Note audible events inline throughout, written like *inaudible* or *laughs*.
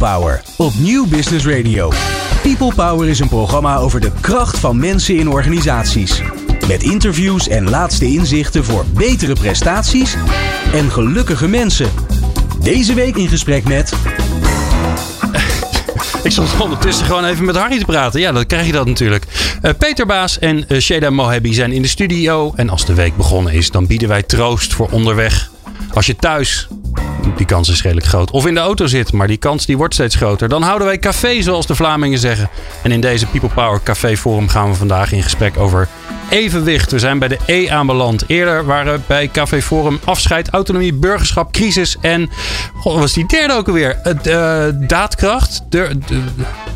Power op Nieuw Business Radio. People Power is een programma over de kracht van mensen in organisaties. Met interviews en laatste inzichten voor betere prestaties en gelukkige mensen. Deze week in gesprek met *laughs* Ik stond ondertussen gewoon even met Harry te praten. Ja, dan krijg je dat natuurlijk. Uh, Peter Baas en uh, Sheda Mohebi zijn in de studio. En als de week begonnen is, dan bieden wij troost voor onderweg. Als je thuis, die kans is redelijk groot, of in de auto zit, maar die kans die wordt steeds groter. Dan houden wij café, zoals de Vlamingen zeggen. En in deze People Power Café Forum gaan we vandaag in gesprek over evenwicht. We zijn bij de E aanbeland. Eerder waren bij Café Forum afscheid, autonomie, burgerschap, crisis en. God, was die derde ook alweer? Uh, daadkracht. De,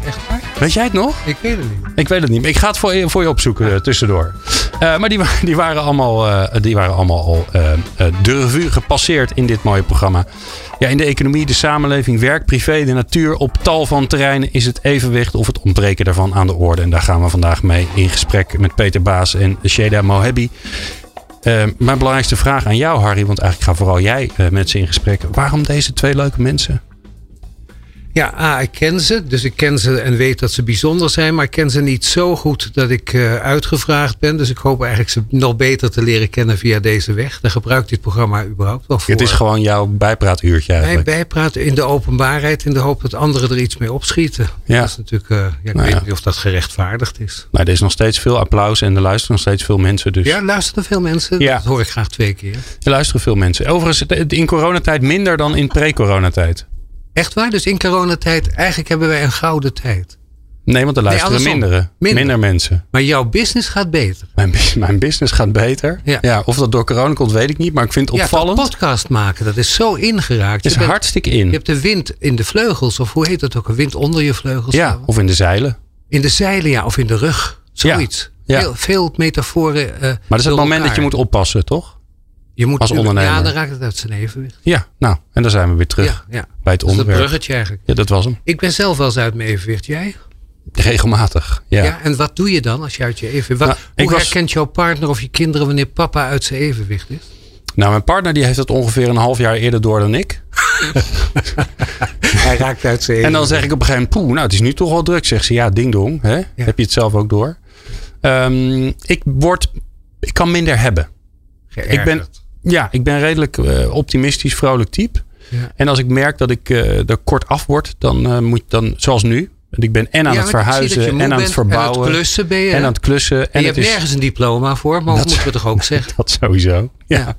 Echt waar? Weet jij het nog? Ik weet het niet. Ik weet het niet. Ik ga het voor je, voor je opzoeken uh, tussendoor. Uh, maar die, *laughs* die, waren allemaal, uh, die waren allemaal al de revue gepasseerd in dit mooie programma. Ja, in de economie, de samenleving, werk, privé, de natuur. Op tal van terreinen is het evenwicht of het ontbreken daarvan aan de orde. En daar gaan we vandaag mee in gesprek met Peter Baas en Sheda Mohebi. mijn belangrijkste vraag aan jou, Harry, want eigenlijk ga vooral jij met ze in gesprek. Waarom deze twee leuke mensen? Ja, A, ik ken ze. Dus ik ken ze en weet dat ze bijzonder zijn. Maar ik ken ze niet zo goed dat ik uh, uitgevraagd ben. Dus ik hoop eigenlijk ze nog beter te leren kennen via deze weg. Daar gebruikt dit programma überhaupt wel voor. Het is gewoon jouw bijpraatuurtje eigenlijk. Wij bijpraten in de openbaarheid. In de hoop dat anderen er iets mee opschieten. Ja. Dat is natuurlijk, uh, ja, ik nou weet ja. niet of dat gerechtvaardigd is. Nou, er is nog steeds veel applaus en er luisteren nog steeds veel mensen. Dus. Ja, luisteren veel mensen. Ja. Dat hoor ik graag twee keer. Er luisteren veel mensen. Overigens, in coronatijd minder dan in pre-coronatijd. Echt waar? Dus in coronatijd, eigenlijk hebben wij een gouden tijd. Nee, want er luisteren nee, mindere, minder. minder mensen. Maar jouw business gaat beter. Mijn, mijn business gaat beter. Ja. ja. Of dat door corona komt, weet ik niet. Maar ik vind het opvallend. Ja, podcast maken, dat is zo ingeraakt. Het is je hartstikke in. Je hebt de wind in de vleugels. Of hoe heet dat ook? Een wind onder je vleugels. Ja, of in de zeilen. In de zeilen, ja. Of in de rug. Zoiets. Ja. Veel, veel metaforen. Uh, maar dat is het moment elkaar. dat je moet oppassen, toch? Je moet als ondernemer. Ja, dan raakt het uit zijn evenwicht. Ja, nou, en dan zijn we weer terug ja, ja. bij het dat onderwerp. Dat bruggetje eigenlijk. Ja, dat was hem. Ik ben zelf wel eens uit mijn evenwicht. Jij? Regelmatig, ja. ja. En wat doe je dan als je uit je evenwicht... Wat, nou, hoe was... herkent jouw partner of je kinderen wanneer papa uit zijn evenwicht is? Nou, mijn partner die heeft het ongeveer een half jaar eerder door dan ik. *laughs* Hij raakt uit zijn evenwicht. En dan zeg ik op een gegeven moment, poeh, nou het is nu toch wel druk. Zegt ze, ja, ding dong. Hè? Ja. Heb je het zelf ook door? Um, ik word, ik kan minder hebben. Geërgerd. Ik ben, ja, ik ben redelijk uh, optimistisch, vrolijk type. Ja. En als ik merk dat ik uh, er kort af word, dan uh, moet dan, zoals nu. Ik ben en aan ja, het verhuizen en aan het verbouwen. En aan het klussen ben je. En aan het klussen. En, en je hebt is, nergens een diploma voor, maar dat moeten we toch ook *laughs* zeggen. Dat sowieso. Ja. ja.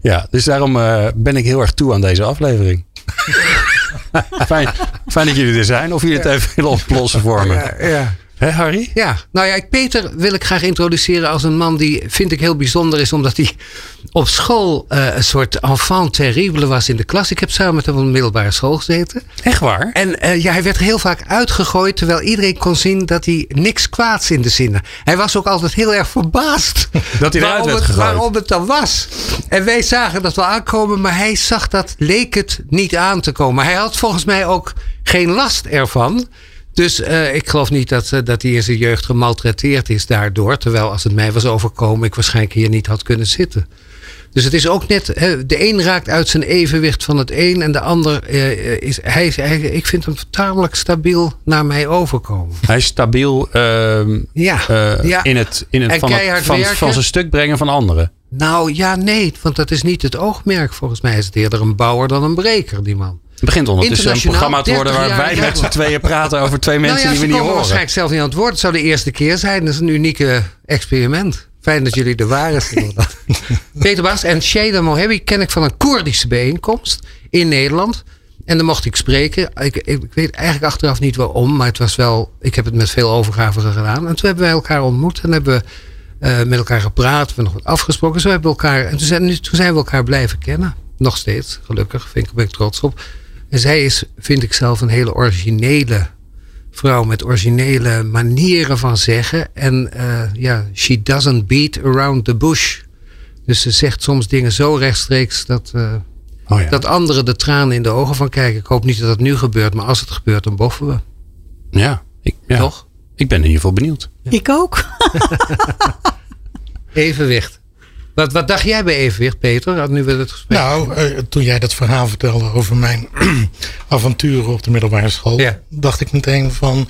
ja dus daarom uh, ben ik heel erg toe aan deze aflevering. *laughs* fijn, fijn dat jullie er zijn. Of jullie het even willen oplossen voor me. Ja, ja. Hé Harry? Ja, nou ja, Peter wil ik graag introduceren als een man die vind ik heel bijzonder is. Omdat hij op school uh, een soort enfant terrible was in de klas. Ik heb samen met hem op een middelbare school gezeten. Echt waar? En uh, ja, hij werd heel vaak uitgegooid. Terwijl iedereen kon zien dat hij niks kwaads in de zinnen. Hij was ook altijd heel erg verbaasd. *laughs* Dat hij eruit werd het, gegooid. Waarom het dan was. En wij zagen dat wel aankomen. Maar hij zag dat, leek het niet aan te komen. Hij had volgens mij ook geen last ervan. Dus uh, ik geloof niet dat, uh, dat hij in zijn jeugd gemaltreteerd is daardoor. Terwijl als het mij was overkomen, ik waarschijnlijk hier niet had kunnen zitten. Dus het is ook net, hè, de een raakt uit zijn evenwicht van het een en de ander uh, is, hij hij, ik vind hem tamelijk stabiel naar mij overkomen. Hij is stabiel uh, ja, ja. in het, in het, van, het van, van zijn stuk brengen van anderen. Nou ja, nee, want dat is niet het oogmerk. Volgens mij is het eerder een bouwer dan een breker, die man. Het begint ondertussen een programma te worden waar wij met z'n tweeën praten over twee mensen nou ja, die we niet horen. waarschijnlijk zelf niet aan het woord. Het zou de eerste keer zijn. Dat is een unieke experiment. Fijn dat jullie er waren. *laughs* Peter Baas en Sheda Mohebi ken ik van een Koerdische bijeenkomst in Nederland. En dan mocht ik spreken. Ik, ik, ik, weet eigenlijk achteraf niet waarom, maar het was wel. Ik heb het met veel overgave gedaan. En toen hebben wij elkaar ontmoet en hebben uh, met elkaar gepraat. We hebben nog wat afgesproken. Zo hebben we elkaar. En toen zijn, toen zijn we elkaar blijven kennen. Nog steeds, gelukkig. Vind ik, ben ik trots op. En zij is, vind ik zelf, een hele originele vrouw met originele manieren van zeggen. En uh, ja, she doesn't beat around the bush. Dus ze zegt soms dingen zo rechtstreeks dat, uh, oh ja. dat anderen de tranen in de ogen van kijken. Ik hoop niet dat dat nu gebeurt, maar als het gebeurt, dan boffen we. Ja, ik, ja. toch? Ik ben in ieder geval benieuwd. Ja. Ik ook. *laughs* Evenwicht. Wat, wat dacht jij bij evenwicht, Peter? Nu we het gesprek. Nou, uh, toen jij dat verhaal vertelde over mijn *clears throat* avonturen op de middelbare school, Ja. dacht ik meteen van.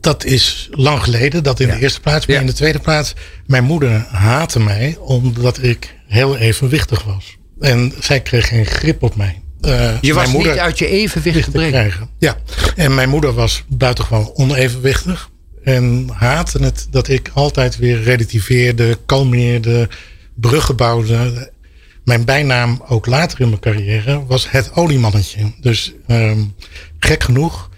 Dat is lang geleden, dat in Ja. de eerste plaats. Maar Ja. in de tweede plaats, mijn moeder haatte mij omdat ik heel evenwichtig was. En zij kreeg geen grip op mij. Eh, Je was niet uit je evenwicht te te brengen. krijgen. Ja, en mijn moeder was buitengewoon onevenwichtig. En haatte het dat ik altijd weer relativeerde, kalmeerde, bruggen bouwde. Mijn bijnaam, ook later in mijn carrière, was het oliemannetje. Dus ehm, gek genoeg,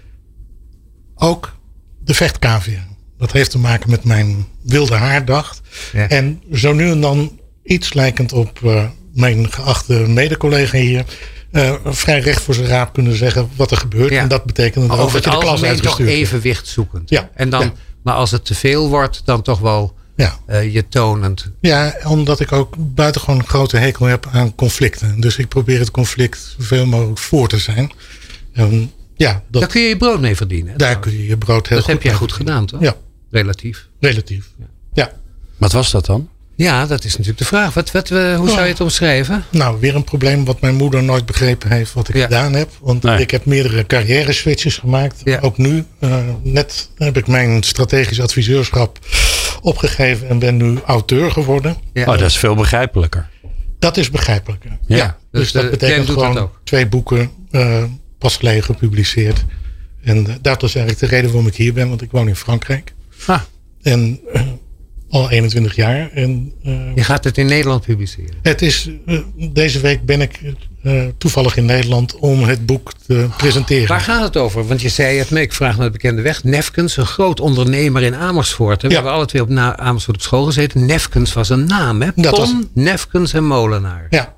ook de vechtkavia. Dat heeft te maken met mijn wilde haardacht. Ja. En zo nu en dan iets lijkend op eh, mijn geachte mede-collega hier. Eh, vrij recht voor zijn raap kunnen zeggen wat er gebeurt. Ja. En dat betekent dan over dat het je de klas algemeen toch evenwicht zoekend. Ja. En dan, Ja. Maar als het te veel wordt, dan toch wel Ja. eh, je tonend. ja, omdat ik ook buitengewoon een grote hekel heb aan conflicten. Dus ik probeer het conflict zoveel mogelijk voor te zijn. En ja, dat, Daar kun je je brood mee verdienen. hè, daar trouwens. kun je je brood heel dat goed heb jij goed gedaan, toch? Ja, Relatief. relatief. Ja. Wat was dat dan? Ja, dat is natuurlijk de vraag. Wat, wat, eh, hoe zou je het omschrijven? Nou, weer een probleem wat mijn moeder nooit begrepen heeft wat ik Ja. gedaan heb. Want Nee. ik heb meerdere carrière switches gemaakt. Ja. Ook nu. eh, net heb ik mijn strategisch adviseurschap opgegeven en ben nu auteur geworden. Ja. Oh, dat is veel begrijpelijker. Dat is begrijpelijker. Ja. Dus, Dus, dat betekent gewoon dat twee boeken eh, pas geleden gepubliceerd. En dat is eigenlijk de reden waarom ik hier ben, want ik woon in Frankrijk. Ah. En al 21 jaar. En eh, Je gaat het in Nederland publiceren. het is, eh, deze week ben ik eh, toevallig in Nederland om het boek te presenteren. Waar gaat het over? Want je zei het, maar ik vraag naar de bekende weg. Nefkens, een groot ondernemer in Amersfoort. hè? We Ja. hebben alle twee op na- Amersfoort op school gezeten. Nefkens was een naam, hè? Dat Ton, was- Nefkens en Molenaar. Ja.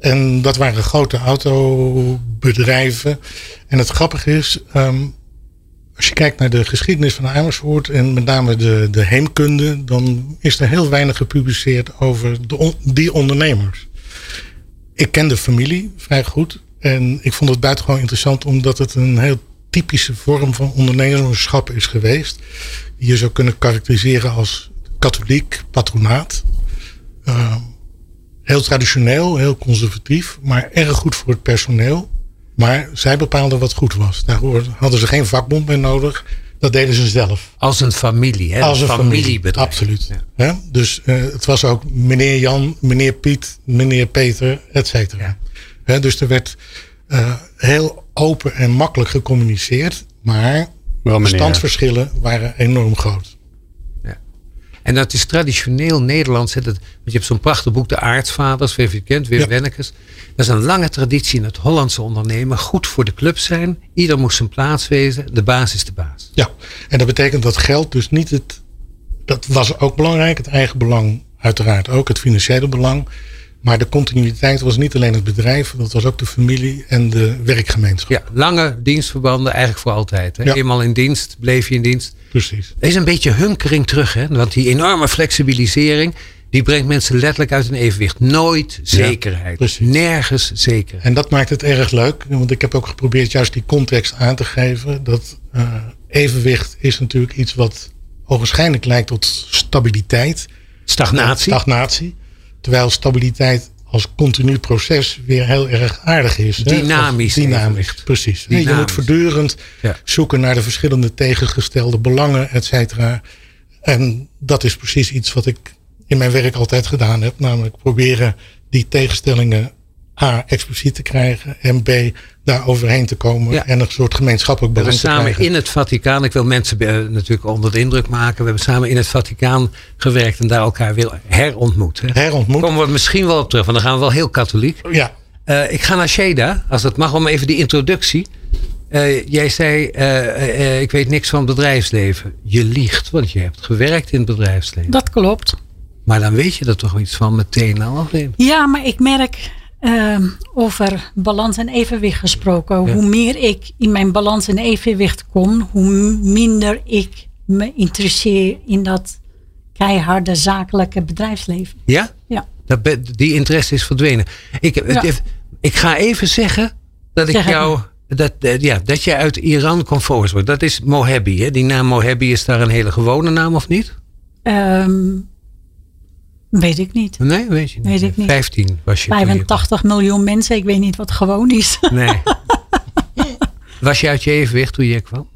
En dat waren grote autobedrijven. En het grappige is, ehm, als je kijkt naar de geschiedenis van Amersfoort en met name de, de heemkunde, dan is er heel weinig gepubliceerd over de die ondernemers. Ik ken de familie vrij goed en ik vond het buitengewoon interessant omdat het een heel typische vorm van ondernemerschap is geweest. Die je zou kunnen karakteriseren als katholiek patronaat. Ehm, heel traditioneel, heel conservatief, maar erg goed voor het personeel. Maar zij bepaalden wat goed was. Daar hoorden- hadden ze geen vakbond bij nodig. Dat deden ze zelf. Als een familie, hè? Als een familie. familiebedrijf. Absoluut. Ja. Dus eh, het was ook meneer Jan, meneer Piet, meneer Peter, et cetera. Hè, Dus er werd eh, heel open en makkelijk gecommuniceerd. Maar Wel de standsverschillen waren enorm groot. En dat is traditioneel Nederlands. Hè? Dat, want je hebt zo'n prachtig boek, De Aartsvaders, weet je kent, Wim Ja. Wennekes. Dat is een lange traditie in het Hollandse ondernemen. Goed voor de club zijn. Ieder moest zijn plaats wezen. De baas is de baas. Ja, en dat betekent dat geld dus niet het. Dat was ook belangrijk, het eigen belang uiteraard ook, het financiële belang. Maar de continuïteit was niet alleen het bedrijf, dat was ook de familie en de werkgemeenschap. Ja, lange dienstverbanden eigenlijk voor altijd. Hè? Ja. Eenmaal in dienst, bleef je in dienst. Precies. Er is een beetje hunkering terug. Hè? Want die enorme flexibilisering, die brengt mensen letterlijk uit een evenwicht. Nooit zekerheid. precies. Nergens zekerheid. En dat maakt het erg leuk, want ik heb ook geprobeerd juist die context aan te geven. Dat eh, evenwicht is natuurlijk iets wat ogenschijnlijk lijkt tot stabiliteit. Stagnatie. Stagnatie. Terwijl stabiliteit als continu proces weer heel erg aardig is. Dynamisch Dynamisch, precies. Je moet voortdurend Ja. zoeken naar de verschillende tegengestelde belangen, et cetera. En dat is precies iets wat ik in mijn werk altijd gedaan heb. Namelijk proberen die tegenstellingen A, expliciet te krijgen. En B, daar overheen te komen. Ja. En een soort gemeenschappelijk We belang hebben te samen krijgen. in het Vaticaan, ik wil mensen eh, natuurlijk onder de indruk maken. We hebben samen in het Vaticaan gewerkt en daar elkaar weer herontmoet. Hè? Herontmoet. Komen we misschien wel op terug, want dan gaan we wel heel katholiek. Ja, Eh, ik ga naar Sheda, als dat mag, om even die introductie. Eh, jij zei, ik weet niks van het bedrijfsleven. Je liegt, want je hebt gewerkt in het bedrijfsleven. Dat klopt. Maar dan weet je er toch iets van meteen al, of niet? Ja, maar ik merk ehm, over balans en evenwicht gesproken. Ja. Hoe meer ik in mijn balans en evenwicht kom, hoe minder ik me interesseer in dat keiharde zakelijke bedrijfsleven. Ja? Ja. Dat be- die interesse is verdwenen. Ik, Ja. ik, ik ga even zeggen dat ik Zeg jou. Dat, eh, ja, dat jij uit Iran komt wordt. Dat is Mohebi. Hè? Die naam Mohebi is daar een hele gewone naam of niet? Ehm, Weet ik niet. Nee, weet je niet. Weet ik niet. 15 was je toen je- 85 miljoen mensen, ik weet niet wat gewoon is. *laughs* Nee. was je uit je evenwicht toen je kwam?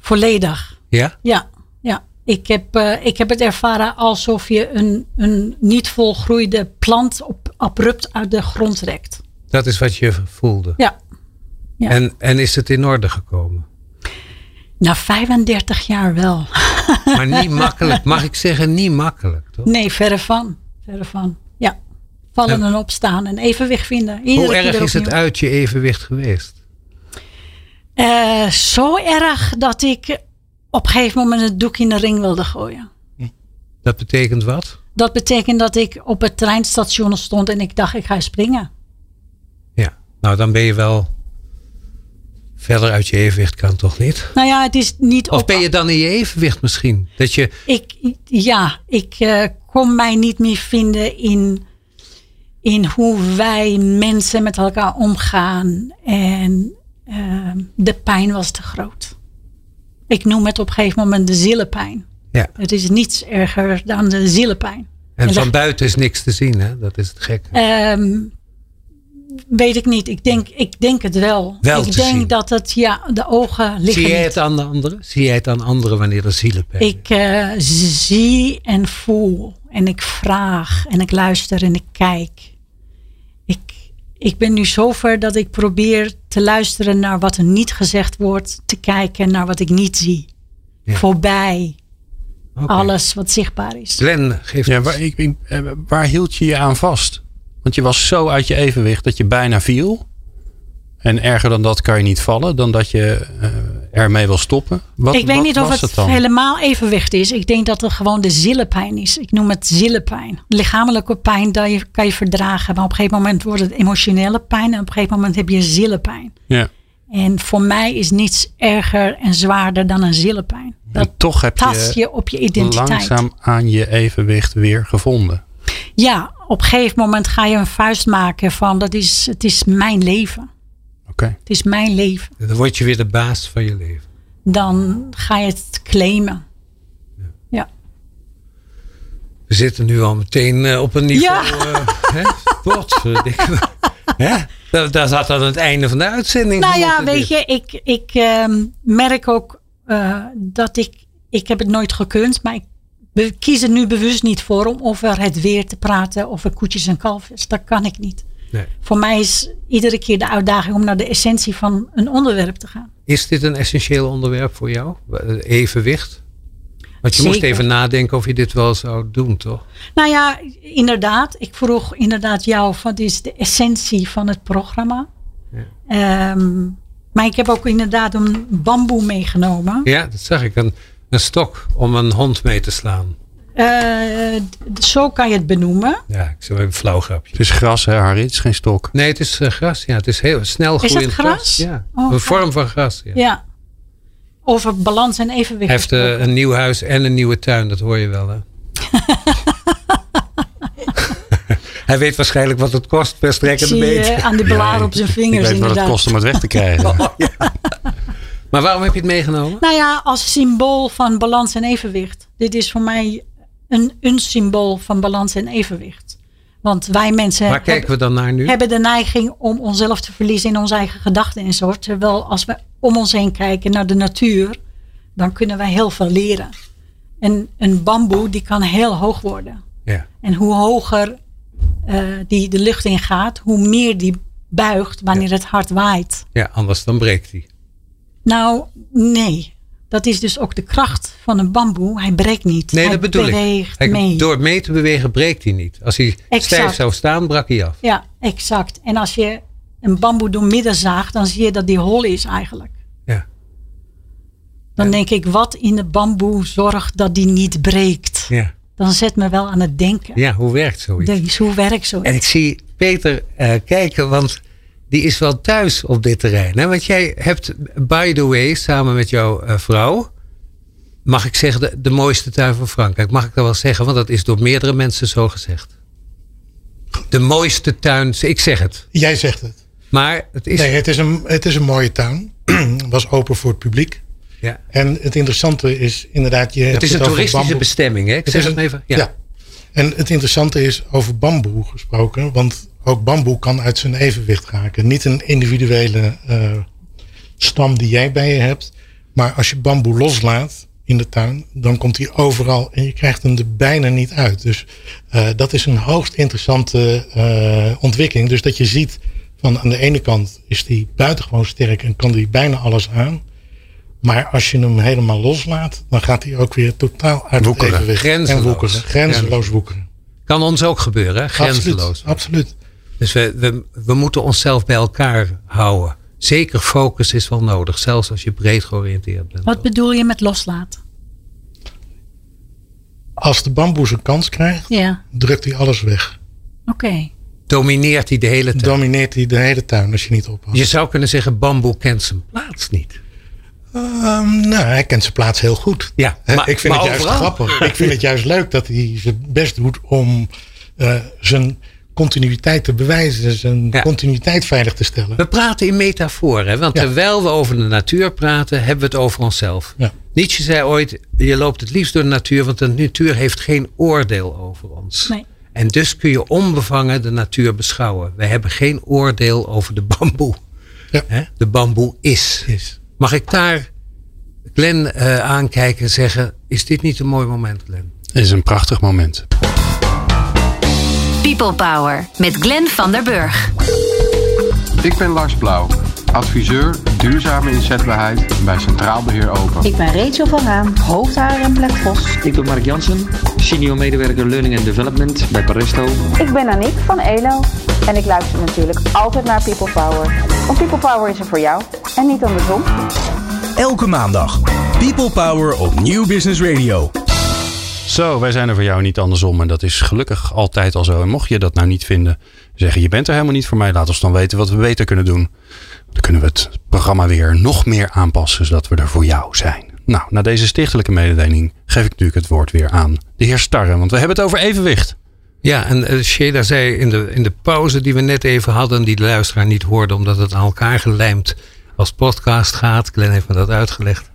Volledig. Ja? Ja, ja. Ik heb, eh, ik heb het ervaren alsof je een, een niet volgroeide plant op, abrupt uit de grond trekt. Dat is wat je voelde. Ja. Ja. En, en is het in orde gekomen? Na 35 jaar wel. *laughs* Maar niet makkelijk. Mag ik zeggen, niet makkelijk, toch? Nee, verre van. Verre van. Ja. Vallen En- en opstaan en evenwicht vinden. Iedere Hoe erg is het uit je evenwicht geweest? Eh, zo erg dat ik op een gegeven moment het doek in de ring wilde gooien. Dat betekent wat? Dat betekent dat ik op het treinstation stond en ik dacht ik ga springen. Ja. Nou, dan ben je wel verder uit je evenwicht kan toch niet? Nou ja, het is niet Of op- ben je dan in je evenwicht misschien? Dat je, Ik, ja, ik eh, kon mij niet meer vinden in, in hoe wij mensen met elkaar omgaan. En eh, de pijn was te groot. Ik noem het op een gegeven moment de zielepijn. ja. Het is niets erger dan de zielepijn. En En van buiten is niks te zien, hè? Dat is het gekke. Ehm, weet ik niet. Ik denk, ik denk het wel. Wel ik te denk zien. dat het, ja, de ogen liggen Zie jij niet. het aan de anderen? Zie jij het aan anderen wanneer er zielenpijn is? Ik eh, zie en voel en ik vraag en ik luister en ik kijk. Ik, ik ben nu zover dat ik probeer te luisteren naar wat er niet gezegd wordt, te kijken naar wat ik niet zie. Ja. Voorbij Oké. alles wat zichtbaar is. Glenn geeft Ja, waar, ik, ik- eh, waar hield je je aan vast? Want je was zo uit je evenwicht dat je bijna viel. En erger dan dat kan je niet vallen, dan dat je eh, ermee wil stoppen. Wat, ik weet wat niet of het, helemaal evenwicht is. Ik denk dat het gewoon de zielepijn is. Ik noem het zielepijn. Lichamelijke pijn dat je, kan je verdragen. Maar op een gegeven moment wordt het emotionele pijn. En op een gegeven moment heb je zielepijn. Ja. En voor mij is niets erger en zwaarder dan een zielepijn. Dat En toch heb tast je je op je identiteit. langzaam aan je evenwicht weer gevonden. Ja, op een gegeven moment ga je een vuist maken van dat is, het is mijn leven. Oké. Het is mijn leven. Dan word je weer de baas van je leven. Dan ga je het claimen. Ja. We zitten nu al meteen eh, op een niveau. Ja. eh, *laughs* hè? Potverdikke. *laughs* Hè? Dat, dat zat aan het einde van de uitzending. Nou ja, weet je, ik, ik ehm, merk ook eh, dat ik, ik heb het nooit gekund, maar ik kies er nu bewust niet voor om over het weer te praten, over koetjes en kalfjes. Dat kan ik niet. Nee. Voor mij is iedere keer de uitdaging om naar de essentie van een onderwerp te gaan. Is dit een essentieel onderwerp voor jou? Evenwicht? Want je moest even nadenken of je dit wel zou doen, toch? Nou ja, inderdaad. Ik vroeg inderdaad jou, wat is de essentie van het programma? Ehm, maar ik heb ook inderdaad een bamboe meegenomen. Ja, dat zag ik. Een, een stok om een hond mee te slaan. Eh, zo kan je het benoemen. Ja, ik zou even een flauw grapje. Het is gras, hè, Harry? Het is geen stok. Nee, het is eh, gras. Ja, het is heel snel het groeiend gras? Ja, Oh, een vorm van gras. Ja. Ja. Over balans en evenwicht. Hij heeft eh, een nieuw huis en een nieuwe tuin, dat hoor je wel. Hè? *laughs* Hij weet waarschijnlijk wat het kost per Ik strekkende zie meter. aan die blaren op zijn Ik vingers weet wat het kost om het weg te krijgen. *laughs* *laughs* Maar waarom heb je het meegenomen? Nou ja, als symbool van balans en evenwicht. Dit is voor mij een, een symbool van balans en evenwicht. Want wij mensen Waar hebben, we dan naar nu? hebben de neiging om onszelf te verliezen in onze eigen gedachten en zo. Terwijl als we om ons heen kijken naar de natuur, dan kunnen wij heel veel leren. En een bamboe die kan heel hoog worden. Ja. En hoe hoger eh, die de lucht in gaat, hoe meer die buigt wanneer het hard waait. ja, anders dan breekt hij. Nou, nee. Dat is dus ook de kracht van een bamboe. Hij breekt niet. Nee, hij dat bedoel ik. Hij- mee. Door mee te bewegen breekt hij niet. Als hij Exact. stijf zou staan, brak hij af. Ja, exact. En als je een bamboe door midden zaagt, dan zie je dat die hol is eigenlijk. Ja. Dan denk ik, wat in de bamboe zorgt dat die niet breekt? Ja. Dan zet me wel aan het denken. ja, hoe werkt zoiets? Dus hoe werkt zo? En ik zie Peter eh, kijken, want die is wel thuis op dit terrein. Hè? Want jij hebt, by the way, samen met jouw eh, vrouw, mag ik zeggen, de, de mooiste tuin van Frankrijk. Mag ik dat wel zeggen, want dat is door meerdere mensen zo gezegd. De mooiste tuin, ik zeg het. Jij zegt het. Maar het is. Nee, het is een, het is een mooie tuin. *clears throat* was open voor het publiek. ja. En het interessante is inderdaad... Je Het is een toeristische bestemming, hè? Ik Het zeg is het een- even. Ja. ja. En het interessante is over bamboe gesproken, want ook bamboe kan uit zijn evenwicht raken. Niet een individuele uh, stam die jij bij je hebt, maar als je bamboe loslaat in de tuin, dan komt hij overal en je krijgt hem er bijna niet uit. Dus uh, dat is een hoogst interessante uh, ontwikkeling. Dus dat je ziet van aan de ene kant is die buitengewoon sterk en kan die bijna alles aan. Maar als je hem helemaal loslaat, dan gaat hij ook weer totaal uit woekeren. het evenwicht. Grenzeloos. En woekeren. Grenzeloos woekeren. Kan ons ook gebeuren, hè? grenzeloos. Absoluut. absoluut. Dus we, we, we moeten onszelf bij elkaar houden. Zeker focus is wel nodig, zelfs als je breed georiënteerd bent. Wat bedoel je met loslaten? Als de bamboe zijn kans krijgt, Ja, drukt hij alles weg. oké. Domineert hij de hele tuin. Domineert hij de hele tuin als je niet oppast. Je zou kunnen zeggen, bamboe kent zijn plaats niet. Ehm, nou, hij kent zijn plaats heel goed. Ja, maar- ik vind maar het juist overal. grappig. Ik vind het juist leuk dat hij zijn best doet om eh, zijn continuïteit te bewijzen. Zijn Ja. continuïteit veilig te stellen. We praten in metaforen, want Ja. terwijl we over de natuur praten, hebben we het over onszelf. Ja. Nietzsche zei ooit, je loopt het liefst door de natuur, want de natuur heeft geen oordeel over ons. Nee. En dus kun je onbevangen de natuur beschouwen. Wij hebben geen oordeel over de bamboe. Ja. Hè? De bamboe is. Is. Mag ik daar Glenn eh, aankijken en zeggen, is dit niet een mooi moment Glenn? Het is een prachtig moment. People Power met Glenn van der Burg. Ik ben Lars Blauw, adviseur duurzame inzetbaarheid bij Centraal Beheer Open. Ik ben Rachel van Raam, hoofdhaar en Black Vos. Ik ben Mark Jansen, senior medewerker Learning and Development bij Paresto. Ik ben Aniek van ELO. En ik luister natuurlijk altijd naar People Power. Want People Power is er voor jou en niet andersom. Elke maandag. People Power op Nieuw Business Radio. Zo, wij zijn er voor jou niet andersom. En dat is gelukkig altijd al zo. En mocht je dat nou niet vinden, zeggen je bent er helemaal niet voor mij. Laat ons dan weten wat we beter kunnen doen. Dan kunnen we het programma weer nog meer aanpassen, zodat we er voor jou zijn. Nou, na deze stichtelijke mededeling geef ik natuurlijk het woord weer aan de heer Starre. Want we hebben het over evenwicht. Ja, en eh Sheda zei in de, in de pauze die we net even hadden, die de luisteraar niet hoorde, omdat het aan elkaar gelijmd als podcast gaat. Glenn heeft me dat uitgelegd.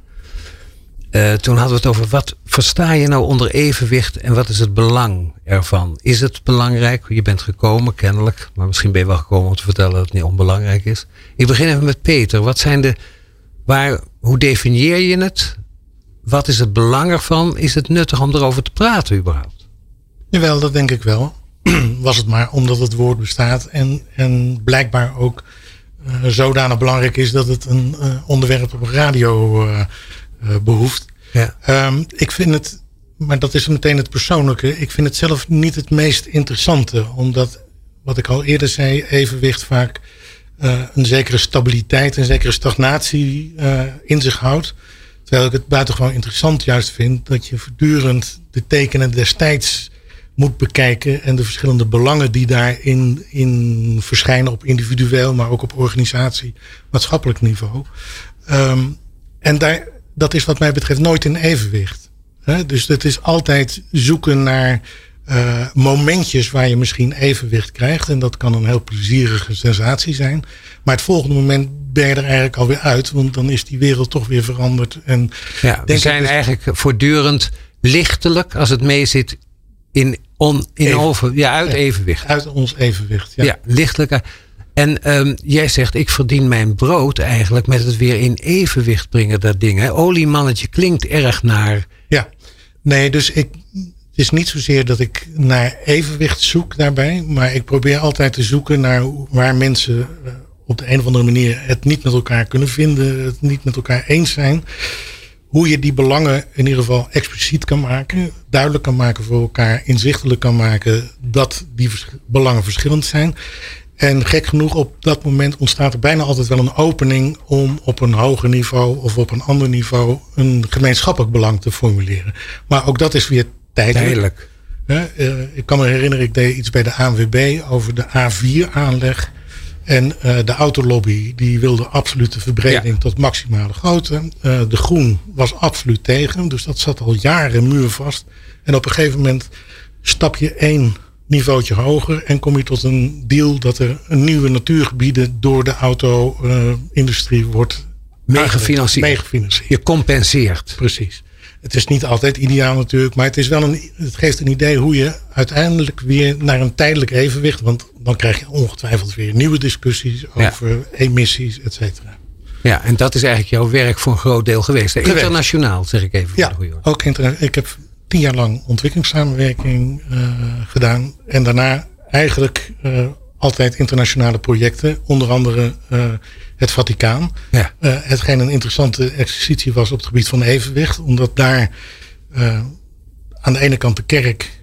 Eh, toen hadden we het over wat versta je nou onder evenwicht en wat is het belang ervan? Is het belangrijk? Je bent gekomen, kennelijk, maar misschien ben je wel gekomen om te vertellen dat het niet onbelangrijk is. Ik begin even met Peter. Wat zijn de, waar, hoe definieer je het? Wat is het belang ervan? Is het nuttig om erover te praten überhaupt? Jawel, dat denk ik wel. *clears throat* Was het maar omdat het woord bestaat en, en blijkbaar ook eh, zodanig belangrijk is dat het een eh, onderwerp op radio behoeft. Ja. Ehm, ik vind het, maar dat is meteen het persoonlijke. Ik vind het zelf niet het meest interessante. Omdat, wat ik al eerder zei, evenwicht vaak eh, een zekere stabiliteit, een zekere stagnatie eh, in zich houdt. Terwijl ik het buitengewoon interessant juist vind dat je voortdurend de tekenen destijds moet bekijken en de verschillende belangen die daarin in verschijnen op individueel, maar ook op organisatie, maatschappelijk niveau. Ehm, en daar, dat is wat mij betreft nooit in evenwicht. Hè? Dus het is altijd zoeken naar eh, momentjes waar je misschien evenwicht krijgt. En dat kan een heel plezierige sensatie zijn. Maar het volgende moment ben je er eigenlijk alweer uit. Want dan is die wereld toch weer veranderd. En Ja, we zijn dus- eigenlijk voortdurend lichtelijk, als het mee zit, in, on, in Even- over, ja, uit evenwicht. uit ons evenwicht. Ja. Ja, lichtelijk. En ehm, jij zegt, ik verdien mijn brood eigenlijk met het weer in evenwicht brengen, dat ding. Hè? Oliemannetje klinkt erg naar. Ja, nee, dus ik, het is niet zozeer dat ik naar evenwicht zoek daarbij, maar ik probeer altijd te zoeken naar waar mensen eh, op de een of andere manier het niet met elkaar kunnen vinden, het niet met elkaar eens zijn. Hoe je die belangen in ieder geval expliciet kan maken, duidelijk kan maken voor elkaar, inzichtelijk kan maken dat die belangen verschillend zijn. En gek genoeg, op dat moment ontstaat er bijna altijd wel een opening om op een hoger niveau of op een ander niveau een gemeenschappelijk belang te formuleren. Maar ook dat is weer tijdelijk. Tijdelijk. Hè, eh, ik kan me herinneren, ik deed iets bij de ANWB over de A4-aanleg. En eh, de autolobby die wilde absolute verbreding Ja. tot maximale grootte. Eh, de Groen was absoluut tegen, dus dat zat al jaren muurvast. En op een gegeven moment stap je één niveautje hoger en kom je tot een deal dat er nieuwe natuurgebieden door de auto-industrie wordt Meegefinancierd. Meegefinancierd. Je compenseert. Precies. Het is niet altijd ideaal natuurlijk, maar het, is wel een, het geeft een idee hoe je uiteindelijk weer naar een tijdelijk evenwicht. Want dan krijg je ongetwijfeld weer nieuwe discussies Ja. over emissies, et cetera. Ja, en dat is eigenlijk jouw werk voor een groot deel geweest. Internationaal, zeg ik even. Ja, ook interna- ik heb tien jaar lang ontwikkelingssamenwerking eh, gedaan. En daarna eigenlijk eh, altijd internationale projecten. Onder andere eh, het Vaticaan. Ja. Eh, hetgeen een interessante exercitie was op het gebied van evenwicht. Omdat daar aan de ene kant de kerk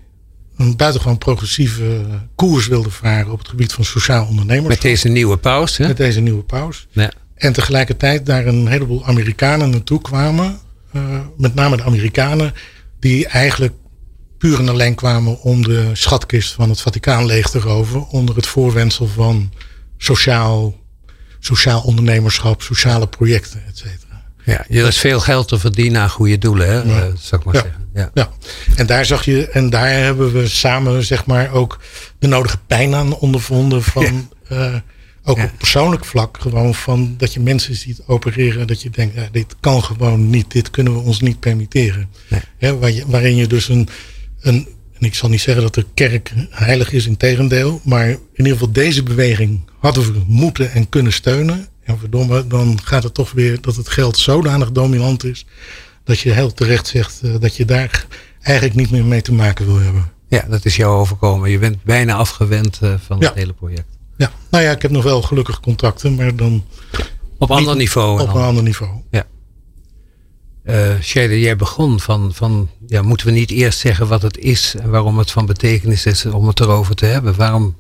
een buitengewoon progressieve koers wilde varen op het gebied van sociaal ondernemerschap. Met deze nieuwe paus. Hè? Met deze nieuwe paus. Ja. En tegelijkertijd daar een heleboel Amerikanen naartoe kwamen. met name de Amerikanen. Die eigenlijk puur en alleen kwamen om de schatkist van het Vaticaan leeg te roven. Onder het voorwendsel van sociaal, sociaal ondernemerschap, sociale projecten, et cetera. Ja, er is veel geld te verdienen aan goede doelen, hè? Ja. eh, zou ik maar Ja. zeggen. Ja. Ja, en daar zag je, en daar hebben we samen zeg maar ook de nodige pijn aan ondervonden van eh, ook Ja. op persoonlijk vlak gewoon van dat je mensen ziet opereren dat je denkt, ja, dit kan gewoon niet, dit kunnen we ons niet permitteren. Nee. Hè, waar je, waarin je dus een, een, en ik zal niet zeggen dat de kerk heilig is in tegendeel, maar in ieder geval deze beweging hadden we moeten en kunnen steunen. En verdomme, dan gaat het toch weer dat het geld zodanig dominant is dat je heel terecht zegt eh, dat je daar eigenlijk niet meer mee te maken wil hebben. ja, dat is jou overkomen. Je bent bijna afgewend eh, van Ja. het hele project. Ja, nou ja, ik heb nog wel gelukkig contacten, maar dan Op ander niveau. op een ander niveau. Eh Shayla, jij begon van, van ja, moeten we niet eerst zeggen wat het is en waarom het van betekenis is om het erover te hebben? Waarom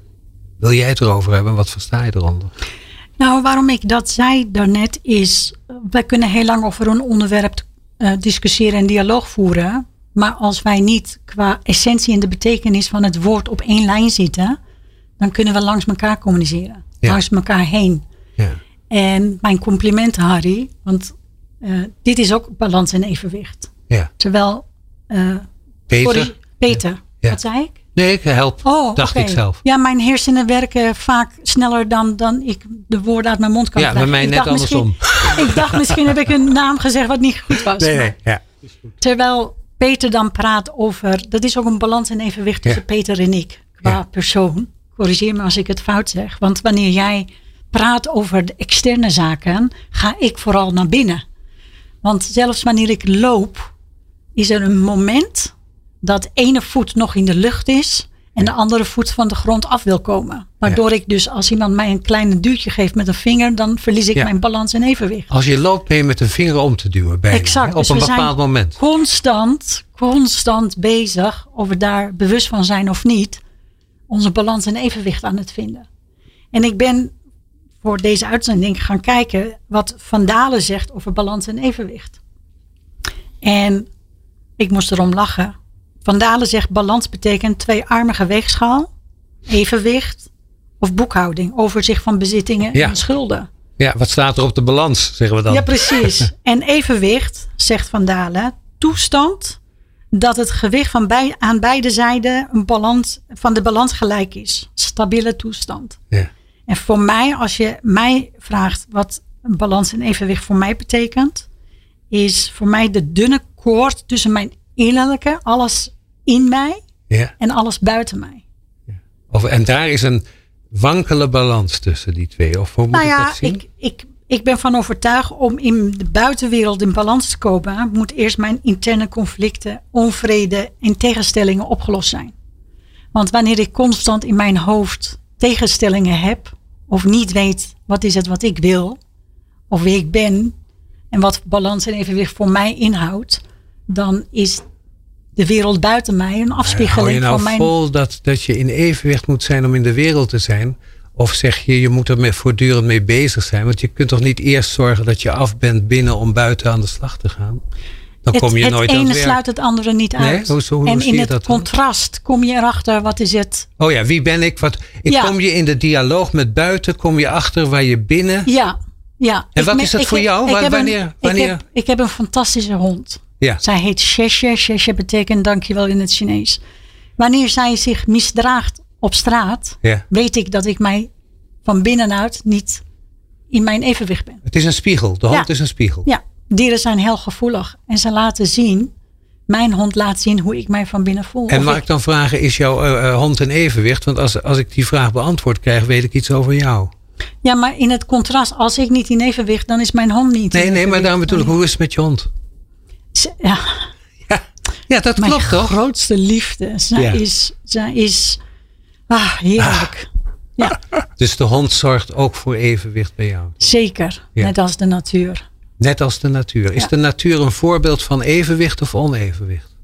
wil jij het erover hebben en wat versta je eronder? Nou, waarom ik dat zei daarnet is, wij kunnen heel lang over een onderwerp eh, discussiëren en dialoog voeren. Maar als wij niet qua essentie en de betekenis van het woord op één lijn zitten, dan kunnen we langs elkaar communiceren. Ja. Langs elkaar heen. Ja. En mijn complimenten, Harry, want eh, dit is ook balans en evenwicht. Ja. Terwijl, eh, Peter? sorry, Peter, Ja. wat zei ik? Nee, ik help. Oh, dacht ik zelf. Ja, mijn hersenen werken vaak sneller dan, dan ik de woorden uit mijn mond kan Ja, bij krijgen. mij Ik net andersom. *laughs* ik dacht misschien heb ik een naam gezegd wat niet goed was. Maar Ja. Terwijl Peter dan praat over, dat is ook een balans en evenwicht tussen Ja. Peter en ik qua Ja. persoon. Corrigeer me als ik het fout zeg. Want wanneer jij praat over de externe zaken, ga ik vooral naar binnen. Want zelfs wanneer ik loop, is er een moment dat ene voet nog in de lucht is en de andere voet van de grond af wil komen. Waardoor ik dus als iemand mij een kleine duwtje geeft met een vinger, dan verlies ik Ja. mijn balans en evenwicht. Als je loopt ben je met een vinger om te duwen bijna, Exact. hè, op Dus een we zijn bepaald moment. Constant, constant bezig, of we daar bewust van zijn of niet, onze balans en evenwicht aan het vinden. En ik ben voor deze uitzending gaan kijken wat Van Dalen zegt over balans en evenwicht. En ik moest erom lachen. Van Dalen zegt balans betekent tweearmige weegschaal, evenwicht of boekhouding, overzicht van bezittingen Ja. en schulden. Ja, wat staat er op de balans, zeggen we dan? Ja, precies. *laughs* En evenwicht, zegt Van Dalen, toestand dat het gewicht van bij, aan beide zijden een balans, van de balans gelijk is. Stabiele toestand. Ja. En voor mij, als je mij vraagt wat een balans en evenwicht voor mij betekent, is voor mij de dunne koord tussen mijn innerlijke, alles in mij Ja. en alles buiten mij. Of, en daar is een wankele balans tussen die twee. Of hoe moet Nou ik ja, dat zien? ik, ik, ik ben van overtuigd om in de buitenwereld in balans te komen, moet eerst mijn interne conflicten, onvrede en tegenstellingen opgelost zijn. Want wanneer ik constant in mijn hoofd tegenstellingen heb, of niet weet wat is het wat ik wil, of wie ik ben, en wat balans en evenwicht voor mij inhoudt, dan is de wereld buiten mij een Hou afspiegeling je nou van mijn. vol dat, dat je in evenwicht moet zijn om in de wereld te zijn? Of zeg je, je moet er voortdurend mee bezig zijn? Want je kunt toch niet eerst zorgen dat je af bent binnen om buiten aan de slag te gaan? Dan het, kom je het nooit aan ene het werk. sluit het andere niet Nee? uit. Hoe- hoe en in het dat dan? contrast kom je erachter wat is het. Oh ja, wie ben ik? Wat, ik Ja. kom je in de dialoog met buiten, kom je achter waar je binnen. Ja, ja. En wat is dat ik voor jou? ik Wa- heb een- wanneer- wanneer- heb- Ik heb een fantastische hond. Ja. Zij heet Sheshe. Sheshe betekent dankjewel in het Chinees. Wanneer zij zich misdraagt op straat, Ja. weet ik dat ik mij van binnenuit niet in mijn evenwicht ben. Het is een spiegel. De hond Ja. is een spiegel. Ja, dieren zijn heel gevoelig en ze laten zien mijn hond laat zien hoe ik mij van binnen voel. En mag ik- ik dan vragen, is jouw eh, eh, hond in evenwicht? Want als, als ik die vraag beantwoord krijg, weet ik iets over jou. Ja, maar in het contrast, als ik niet in evenwicht, dan is mijn hond niet. Nee, nee, maar daarom bedoel ik, hoe is het met je hond? Ze- Ja, Ja, dat mijn klopt toch? grootste liefde. Zij Ja. is, zij is ah, heerlijk. Ja, *laughs* Dus de hond zorgt ook voor evenwicht bij jou. zeker. Ja. Net als de natuur. Net als de natuur. Is Ja. de natuur een voorbeeld van evenwicht of onevenwicht?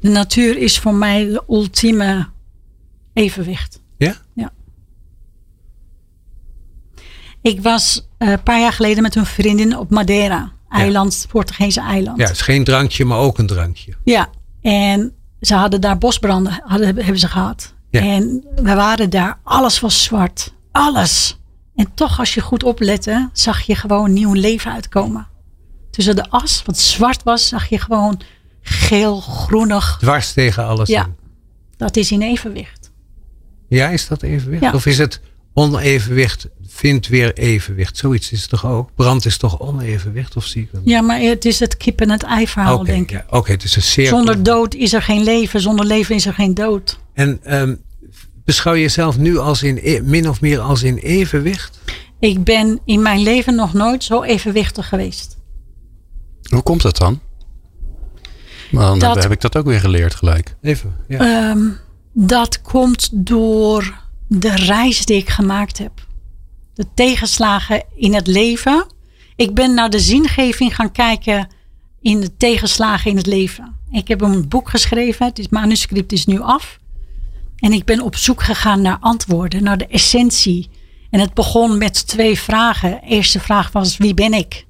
De natuur is voor mij de ultieme evenwicht. Ja? Ja. Ik was eh, een paar jaar geleden met een vriendin op Madeira. Eiland, Portugese eiland. Ja, het is geen drankje, maar ook een drankje. Ja, en ze hadden daar bosbranden, hadden, hebben ze gehad. Ja. En we waren daar, alles was zwart. Alles. En toch, als je goed oplette, zag je gewoon nieuw leven uitkomen. Tussen de as, wat zwart was, zag je gewoon geel, groenig. Dwars tegen alles Ja, in. dat is in evenwicht. Ja, is dat evenwicht? Ja. Of is het onevenwicht vindt weer evenwicht? Zoiets is het toch ook? Brand is toch onevenwicht? Of zie ik? Ja, maar het is het kip en het ei verhaal, denk ik. ja, oké, het is een cirkel. Zonder dood is er geen leven, zonder leven is er geen dood. En ehm, beschouw je jezelf nu als in, e- min of meer als in evenwicht? Ik ben in mijn leven nog nooit zo evenwichtig geweest. Hoe komt dat dan? Dan Dat- heb ik dat ook weer geleerd gelijk. Even, ja. Ehm, dat komt door de reis die ik gemaakt heb. De tegenslagen in het leven. Ik ben naar de zingeving gaan kijken in de tegenslagen in het leven. Ik heb een boek geschreven. Het manuscript is nu af. En ik ben op zoek gegaan naar antwoorden, naar de essentie. En het begon met twee vragen. De eerste vraag was: wie ben ik?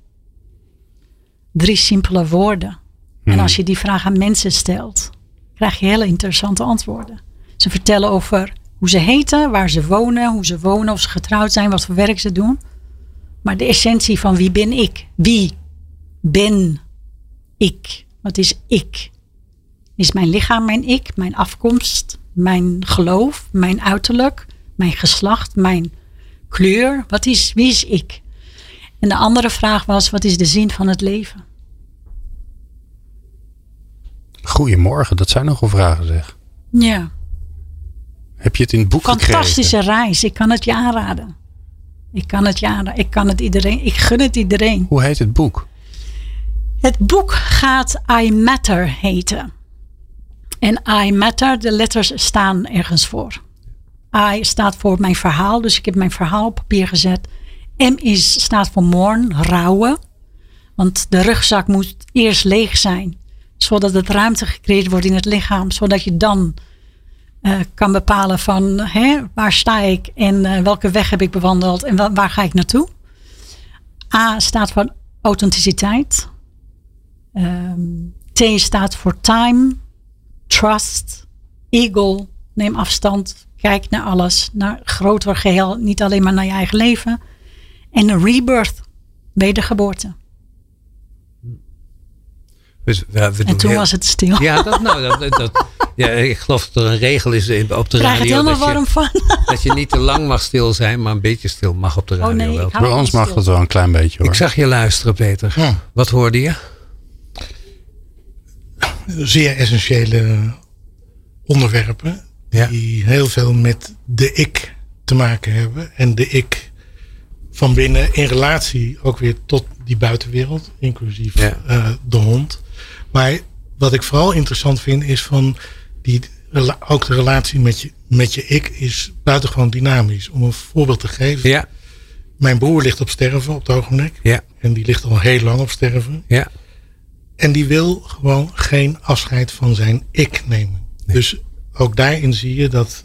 Drie simpele woorden. En als je die vraag aan mensen stelt, krijg je hele interessante antwoorden. Ze vertellen over hoe ze heten, waar ze wonen, hoe ze wonen, of ze getrouwd zijn, wat voor werk ze doen. Maar de essentie van wie ben ik? Wie ben ik? Wat is ik? Is mijn lichaam mijn ik, mijn afkomst, mijn geloof, mijn uiterlijk, mijn geslacht, mijn kleur? Wat is, wie is ik? En de andere vraag was, wat is de zin van het leven? Goedemorgen, dat zijn nogal vragen zeg. Ja. Heb je het in het boek Fantastische gekregen? reis. Ik kan het je aanraden. Ik kan het je aanraden. Ik kan het iedereen. Ik gun het iedereen. Hoe heet het boek? Het boek gaat I Matter heten. En I Matter, de letters staan ergens voor. I staat voor mijn verhaal, dus ik heb mijn verhaal op papier gezet. M is, staat voor mourn, rouwen. Want de rugzak moet eerst leeg zijn, zodat het ruimte gecreëerd wordt in het lichaam, zodat je dan eh, kan bepalen van hè, waar sta ik en eh, welke weg heb ik bewandeld en wa- waar ga ik naartoe. A staat voor authenticiteit. Ehm, T staat voor time, trust, eagle, neem afstand, kijk naar alles, naar groter geheel, niet alleen maar naar je eigen leven. En rebirth, wedergeboorte. Dus, ja, we En toen heel- was het stil. Ja, dat, nou, dat, dat, ja, ik geloof dat er een regel is in- op de Ik krijg het radio. helemaal Dat warm je, van. *laughs* dat je niet te lang mag stil zijn, maar een beetje stil mag op de radio Oh nee, wel. Bij ons mag stil. dat wel een klein beetje hoor. Ik zag je luisteren, Peter. Ja. Wat hoorde je? Zeer essentiële onderwerpen. Ja. Die heel veel met de ik te maken hebben. En de ik van binnen in relatie ook weer tot die buitenwereld. Inclusief Ja. eh, de hond. Maar wat ik vooral interessant vind is van die, ook de relatie met je, met je ik is buitengewoon dynamisch. Om een voorbeeld te geven. Ja, Mijn broer ligt op sterven op het ogenblik. ja, En die ligt al heel lang op sterven. ja. En die wil gewoon geen afscheid van zijn ik nemen. Dus ook daarin zie je dat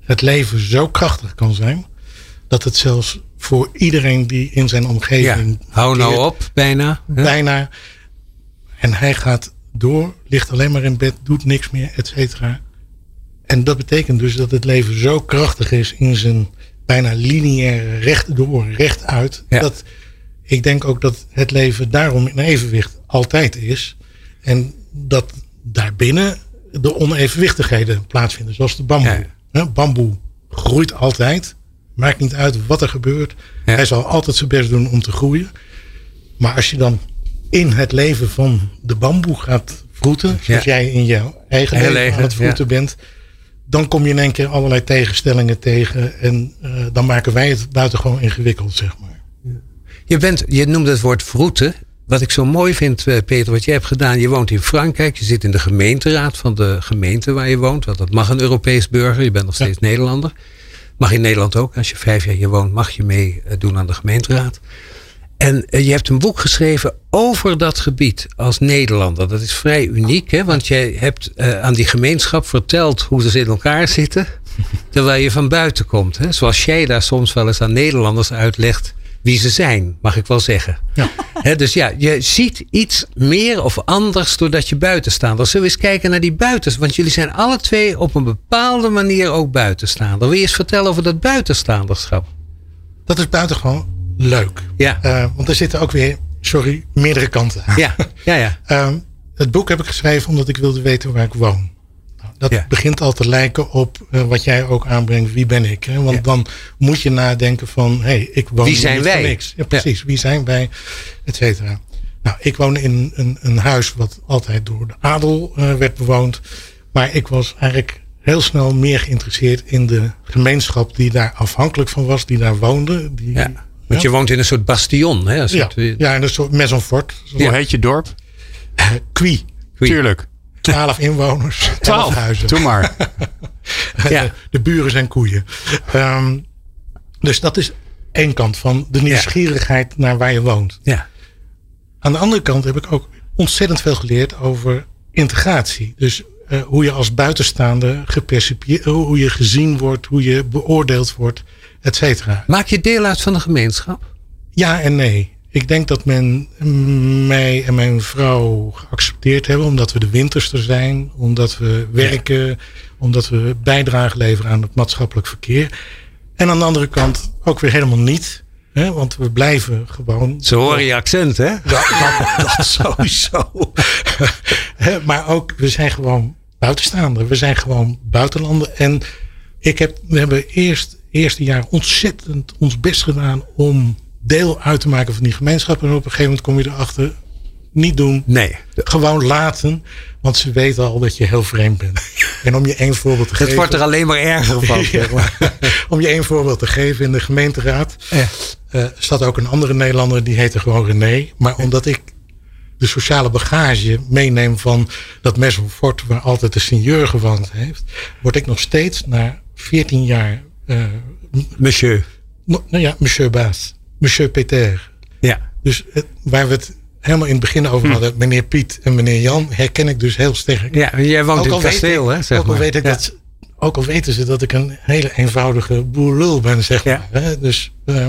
het leven zo krachtig kan zijn. Dat het zelfs voor iedereen die in zijn ja. omgeving. Hou nou op, bijna. Bijna. En hij gaat door, ligt alleen maar in bed, doet niks meer, et cetera. En dat betekent dus dat het leven zo krachtig is in zijn bijna lineaire recht door, recht uit. Ja. Dat ik denk ook dat het leven daarom in evenwicht altijd is. En dat daarbinnen de onevenwichtigheden plaatsvinden, zoals de bamboe. Ja. Bamboe groeit altijd. Maakt niet uit wat er gebeurt. Ja. Hij zal altijd zijn best doen om te groeien. Maar als je dan in het leven van de bamboe gaat vroeten, zoals Ja. jij in jouw eigen Heel leven aan het vroeten bent, dan kom je in één keer allerlei tegenstellingen tegen. En eh, dan maken wij het buitengewoon ingewikkeld, zeg maar. Je, bent, je noemde het woord vroeten. Wat ik zo mooi vind, eh, Peter, wat jij hebt gedaan. Je woont in Frankrijk. Je zit in de gemeenteraad van de gemeente waar je woont. Want dat mag een Europees burger. Je bent nog steeds Nederlander. Mag in Nederland ook. Als je vijf jaar hier woont, mag je meedoen aan de gemeenteraad. En eh, je hebt een boek geschreven over dat gebied als Nederlander. Dat is vrij uniek, hè? want jij hebt eh, aan die gemeenschap verteld hoe ze in elkaar zitten. *laughs* Terwijl je van buiten komt. Hè? Zoals jij daar soms wel eens aan Nederlanders uitlegt wie ze zijn, mag ik wel zeggen. Ja. Dus ja, je ziet iets meer of anders doordat je buitenstaander. Zullen we eens kijken naar die buitens? Want jullie zijn alle twee op een bepaalde manier ook buitenstaander. Wil je eens vertellen over dat buitenstaanderschap? Dat is buitengewoon leuk. Ja. Eh, want er zitten ook weer, sorry, meerdere kanten aan. Ja, ja, ja. *laughs* Ehm, het boek heb ik geschreven omdat ik wilde weten waar ik woon. Dat Ja. begint al te lijken op eh, wat jij ook aanbrengt. Wie ben ik? Hè? Want Ja. dan moet je nadenken van, hé, hey, ik woon Wie zijn niet voor wij? niks. Ja, precies. Wie zijn wij? Et cetera. Nou, ik woon in een, een huis wat altijd door de adel eh, werd bewoond. Maar ik was eigenlijk heel snel meer geïnteresseerd in de gemeenschap die daar afhankelijk van was, die daar woonde. Die, ja. Want je woont in een soort bastion. Hè? Een ja, soort, ja, in een soort maison fort. Hoe heet je dorp? Qui. Tuurlijk. 12 inwoners, 12 Twaalf. huizen. Doe maar. *laughs* Ja. De buren zijn koeien. Ehm, dus dat is één kant van de nieuwsgierigheid naar waar je woont. ja. Aan de andere kant heb ik ook ontzettend veel geleerd over integratie. Dus eh, hoe je als buitenstaander gepercipieerd, hoe je gezien wordt, hoe je beoordeeld wordt, et cetera. Maak je deel uit van de gemeenschap? Ja en nee. Ik denk dat men mm, mij en mijn vrouw geaccepteerd hebben omdat we de winterster zijn, omdat we werken, omdat we bijdrage leveren aan het maatschappelijk verkeer. En aan de andere kant ook weer helemaal niet. Hè, want we blijven gewoon. Ze horen je accent, hè? Dat, dat, dat *laughs* sowieso. *laughs* Maar ook, we zijn gewoon buitenstaander. We zijn gewoon buitenlander. En ik heb, we hebben eerst eerste jaar ontzettend ons best gedaan om deel uit te maken van die gemeenschap. En op een gegeven moment kom je erachter, niet doen. Nee. Gewoon laten, want ze weten al dat je heel vreemd bent. *laughs* En om je één voorbeeld te Het geven. wordt er alleen maar erger van. *laughs* maar. *laughs* om je één voorbeeld te geven in de gemeenteraad. Ja. eh, staat ook een andere Nederlander, die heette gewoon René. Maar omdat ik de sociale bagage meeneem van dat Maison Fort, waar altijd de seigneur gewoond heeft, word ik nog steeds na 14 jaar, eh, Monsieur. no- nou ja, monsieur Baas, monsieur Peter. Ja. Dus het- waar we het helemaal in het begin over hadden, meneer Piet en meneer Jan, herken ik dus heel sterk. Ja, jij woont Ook in al het kasteel, hè? Zeg ook al weet ik Ja. dat, ook al weten ze dat ik een hele eenvoudige boerlul ben, zeg Ja. maar. Hè? Dus eh,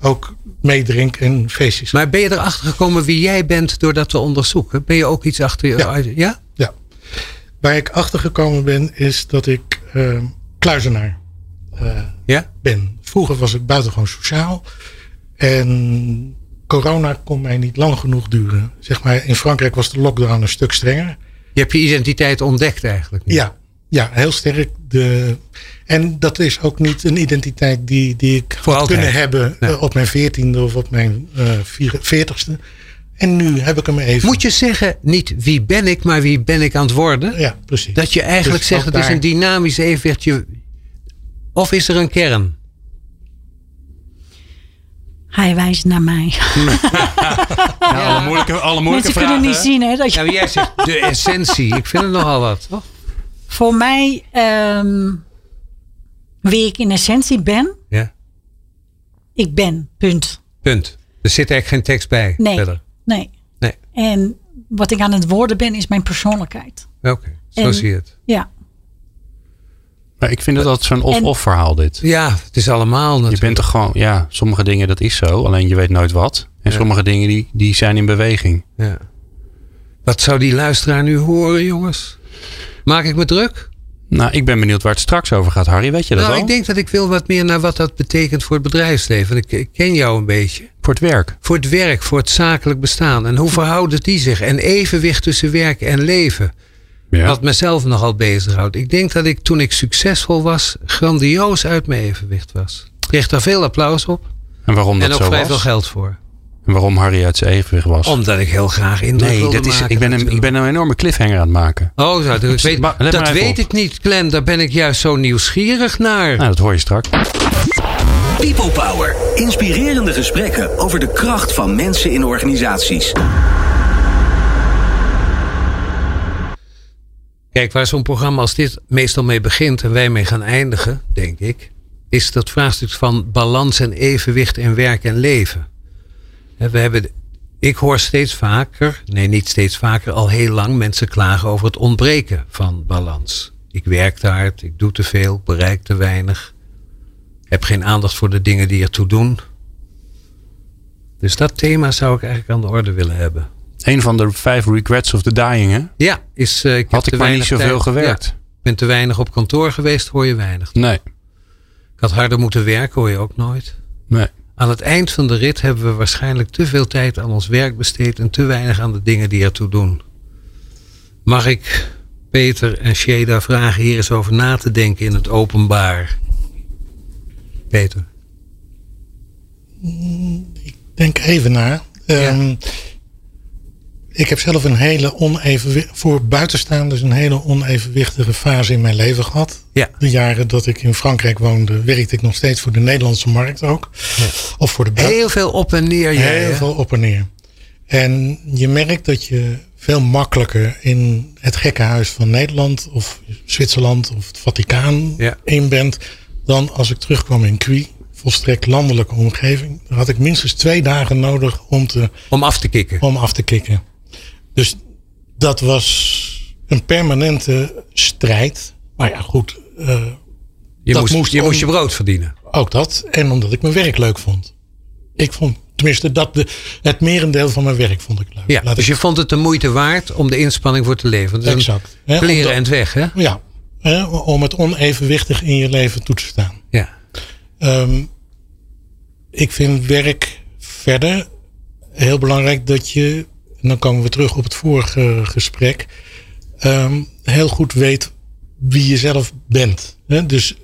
ook meedrink en feestjes. Maar ben je erachter gekomen wie jij bent door dat te onderzoeken? Ben je ook iets achter je... Ja. ja? Ja. Waar ik achter gekomen ben, is dat ik eh, kluizenaar eh, Ja? ben. Vroeger was ik buitengewoon sociaal. En corona kon mij niet lang genoeg duren. Zeg maar, in Frankrijk was de lockdown een stuk strenger. Je hebt je identiteit ontdekt eigenlijk. nu. Ja, ja heel sterk. De, en dat is ook niet een identiteit die, die ik Voor had altijd. kunnen hebben Nee. eh, op mijn veertiende of op mijn eh, veertigste. En nu heb ik hem even. Moet je zeggen, niet wie ben ik, maar wie ben ik aan het worden? Ja, precies. Dat je eigenlijk Dus zegt, het is een dynamisch evenwicht. Je- Of is er een kern? Hij wijst naar mij. *laughs* Ja, alle moeilijke, alle moeilijke Mensen kunnen vragen. niet zien hè, dat je Ja, maar jij zegt de essentie. Ik vind het nogal wat. toch? Voor mij, ehm, wie ik in essentie ben, Ja. ik ben. Punt. Punt. Er zit eigenlijk geen tekst bij. Nee. Verder. Nee. Nee. En wat ik aan het worden ben, is mijn persoonlijkheid. Oké, zo En- zie je het. Ja. Maar ik vind het altijd zo'n of-of verhaal dit. Ja, het is allemaal Je natuurlijk. bent toch gewoon, ja, sommige dingen dat is zo, alleen je weet nooit wat. En Ja. sommige dingen die, die zijn in beweging. Ja. Wat zou die luisteraar nu horen, jongens? Maak ik me druk? Nou, ik ben benieuwd waar het straks over gaat, Harry. Weet je dat nou, al? ik denk dat ik wil wat meer naar wat dat betekent voor het bedrijfsleven. Ik, ik ken jou een beetje. Voor het werk. Voor het werk, voor het zakelijk bestaan. En hoe verhouden die zich? En evenwicht tussen werk en leven. Ja. Wat mezelf nogal bezighoudt. Ik denk dat ik toen ik succesvol was, grandioos uit mijn evenwicht was. Ik kreeg daar veel applaus op. En waarom en dat ook zo vrij was? veel geld voor. En waarom Harry uit zijn evenwicht was. Omdat ik heel graag indruk nee, dat is, maken ik, ben een, ik ben een enorme cliffhanger aan het maken. Oh, zo, dat *laughs* weet, Maar let dat maar even weet op. ik niet, Glenn. Daar ben ik juist zo nieuwsgierig naar. Nou, dat hoor je straks. People Power. Inspirerende gesprekken over de kracht van mensen in organisaties. Kijk, waar zo'n programma als dit meestal mee begint en wij mee gaan eindigen, denk ik, is dat vraagstuk van balans en evenwicht in werk en leven. We hebben, ik hoor steeds vaker, nee niet steeds vaker, al heel lang mensen klagen over het ontbreken van balans. Ik werk te hard, ik doe te veel, bereik te weinig, heb geen aandacht voor de dingen die ertoe doen. Dus dat thema zou ik eigenlijk aan de orde willen hebben. Een van de vijf regrets of the dying, hè? Ja, is, eh, ik heb Had te ik maar niet weinig zoveel tijd- gewerkt. Ja, ik ben te weinig op kantoor geweest, hoor je weinig. Nee. Ik had harder moeten werken, hoor je ook nooit. Nee. Aan het eind van de rit hebben we waarschijnlijk te veel tijd aan ons werk besteed en te weinig aan de dingen die ertoe doen. Mag ik Peter en Sheda vragen hier eens over na te denken in het openbaar? Peter. Denk even na. Ehm, Ik heb zelf een hele onevenwichtige, voor buitenstaanders een hele onevenwichtige fase in mijn leven gehad. Ja. De jaren dat ik in Frankrijk woonde, werkte ik nog steeds voor de Nederlandse markt ook. Of voor de Heel veel op en neer. jij, Heel veel op en neer. En je merkt dat je veel makkelijker in het gekkenhuis van Nederland of Zwitserland of het Vaticaan Ja. in bent dan als ik terugkwam in Cui. Volstrekt landelijke omgeving. Daar had ik minstens twee dagen nodig om, te, Om af te kicken. om af te kicken. Dus dat was een permanente strijd. Maar ja, goed. eh, Je, moest, moest je om- moest je brood verdienen. ook dat. En omdat ik mijn werk leuk vond. Ik vond, tenminste, dat de, het merendeel van mijn werk vond ik leuk. Ja, Laat dus ik- je vond het de moeite waard om de inspanning voor te leveren. Dus Exact. Kleren en het weg, hè? Ja, hè, om het onevenwichtig in je leven toe te staan. Ja. Ehm, ik vind werk verder heel belangrijk dat je, en dan komen we terug op het vorige gesprek, ehm, heel goed weet wie je zelf bent. Hè? Dus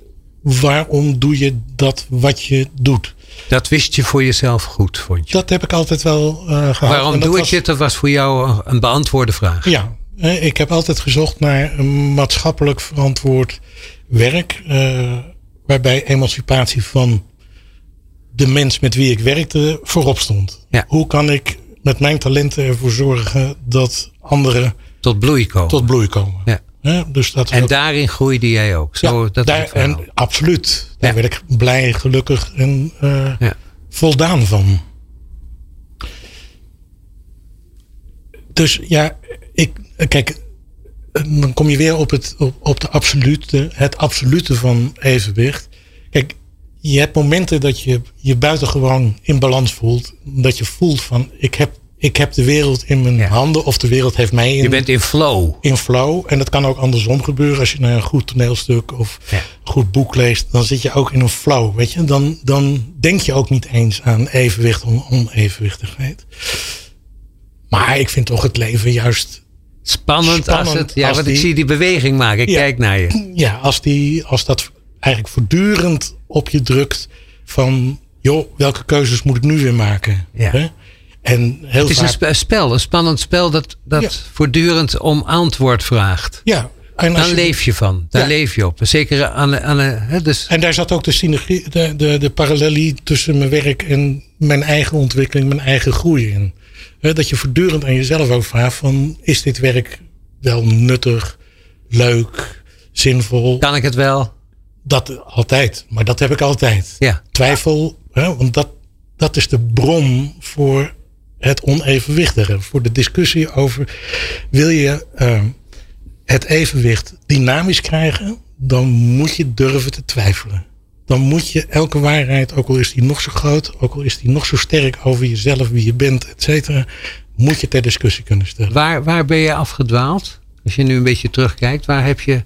waarom doe je dat wat je doet? Dat wist je voor jezelf goed, vond je. Dat heb ik altijd wel eh gehad. Waarom doe was- ik dit? Dat was voor jou een- beantwoorde vraag. Ja, ik heb altijd gezocht naar een maatschappelijk verantwoord werk. eh, waarbij emancipatie van de mens met wie ik werkte voorop stond. Ja. Hoe kan ik met mijn talenten ervoor zorgen dat anderen Tot bloei komen. tot bloei komen? Ja. Dus dat En ook- daarin groeide jij ook. Zo, ja, dat daar, en absoluut. Daar werd ik blij, gelukkig en eh, Ja. voldaan van. Dus ja, ik, kijk, dan kom je weer op, het, op, op de absolute, het absolute van evenwicht. Kijk, je hebt momenten dat je je buitengewoon in balans voelt. Dat je voelt van, ik heb, ik heb de wereld in mijn Ja. handen of de wereld heeft mij in Je bent in flow. in flow. En dat kan ook andersom gebeuren. Als je naar een goed toneelstuk of Ja. een goed boek leest, dan zit je ook in een flow. Weet je? Dan, dan denk je ook niet eens aan evenwicht of onevenwichtigheid. Maar ik vind toch het leven juist. Spannend, als Spannend het. Ja, als want ik zie die beweging maken. Ik Ja. kijk naar je. Ja, als, die, als dat eigenlijk voortdurend op je drukt. Van, joh, welke keuzes moet ik nu weer maken? Ja. Hè? En heel Het is een vaak. spe- een spel, een spannend spel dat, dat Ja. voortdurend om antwoord vraagt. ja, en Daar je- leef je van. Daar Ja. leef je op. Zeker aan, aan hè, dus, En daar zat ook de synergie, de, de, de parallelie tussen mijn werk en mijn eigen ontwikkeling, mijn eigen groei in. Dat je voortdurend aan jezelf ook vraagt van, is dit werk wel nuttig, leuk, zinvol? kan ik het wel? Dat altijd, maar dat heb ik altijd. Ja. Twijfel, hè, want dat, dat is de bron voor het onevenwichtige. Voor de discussie over, wil je eh, het evenwicht dynamisch krijgen, dan moet je durven te twijfelen. Dan moet je elke waarheid, ook al is die nog zo groot, ook al is die nog zo sterk over jezelf, wie je bent, et cetera, moet je ter discussie kunnen stellen. Waar, waar ben je afgedwaald? Als je nu een beetje terugkijkt, waar, heb je,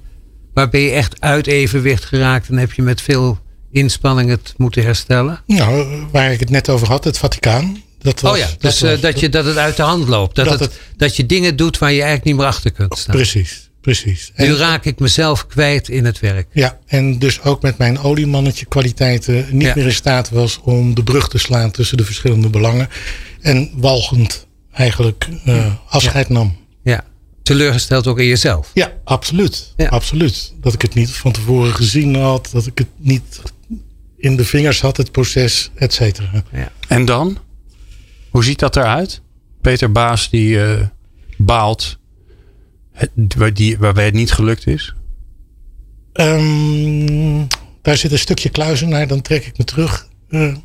waar ben je echt uit evenwicht geraakt en heb je met veel inspanning het moeten herstellen? Nou, waar ik het net over had, het Vaticaan. Dat was, oh ja, dus was- eh, dat, je, dat het uit de hand loopt. Dat, Dat het, het- dat je dingen doet waar je eigenlijk niet meer achter kunt staan. Precies. Precies. Nu raak ik mezelf kwijt in het werk. ja, en dus ook met mijn oliemannetje kwaliteiten niet Ja. meer in staat was om de brug te slaan tussen de verschillende belangen. En walgend eigenlijk eh, afscheid nam. Ja. Teleurgesteld ook in jezelf. Ja, absoluut. Ja. Absoluut. Dat ik het niet van tevoren gezien had. Dat ik het niet in de vingers had, het proces, et cetera. En dan? Hoe ziet dat eruit? Peter Baas die eh, baalt. Het- waar die, waarbij het niet gelukt is. Ehm, daar zit een stukje kluizenaar, dan trek ik me terug. Eh,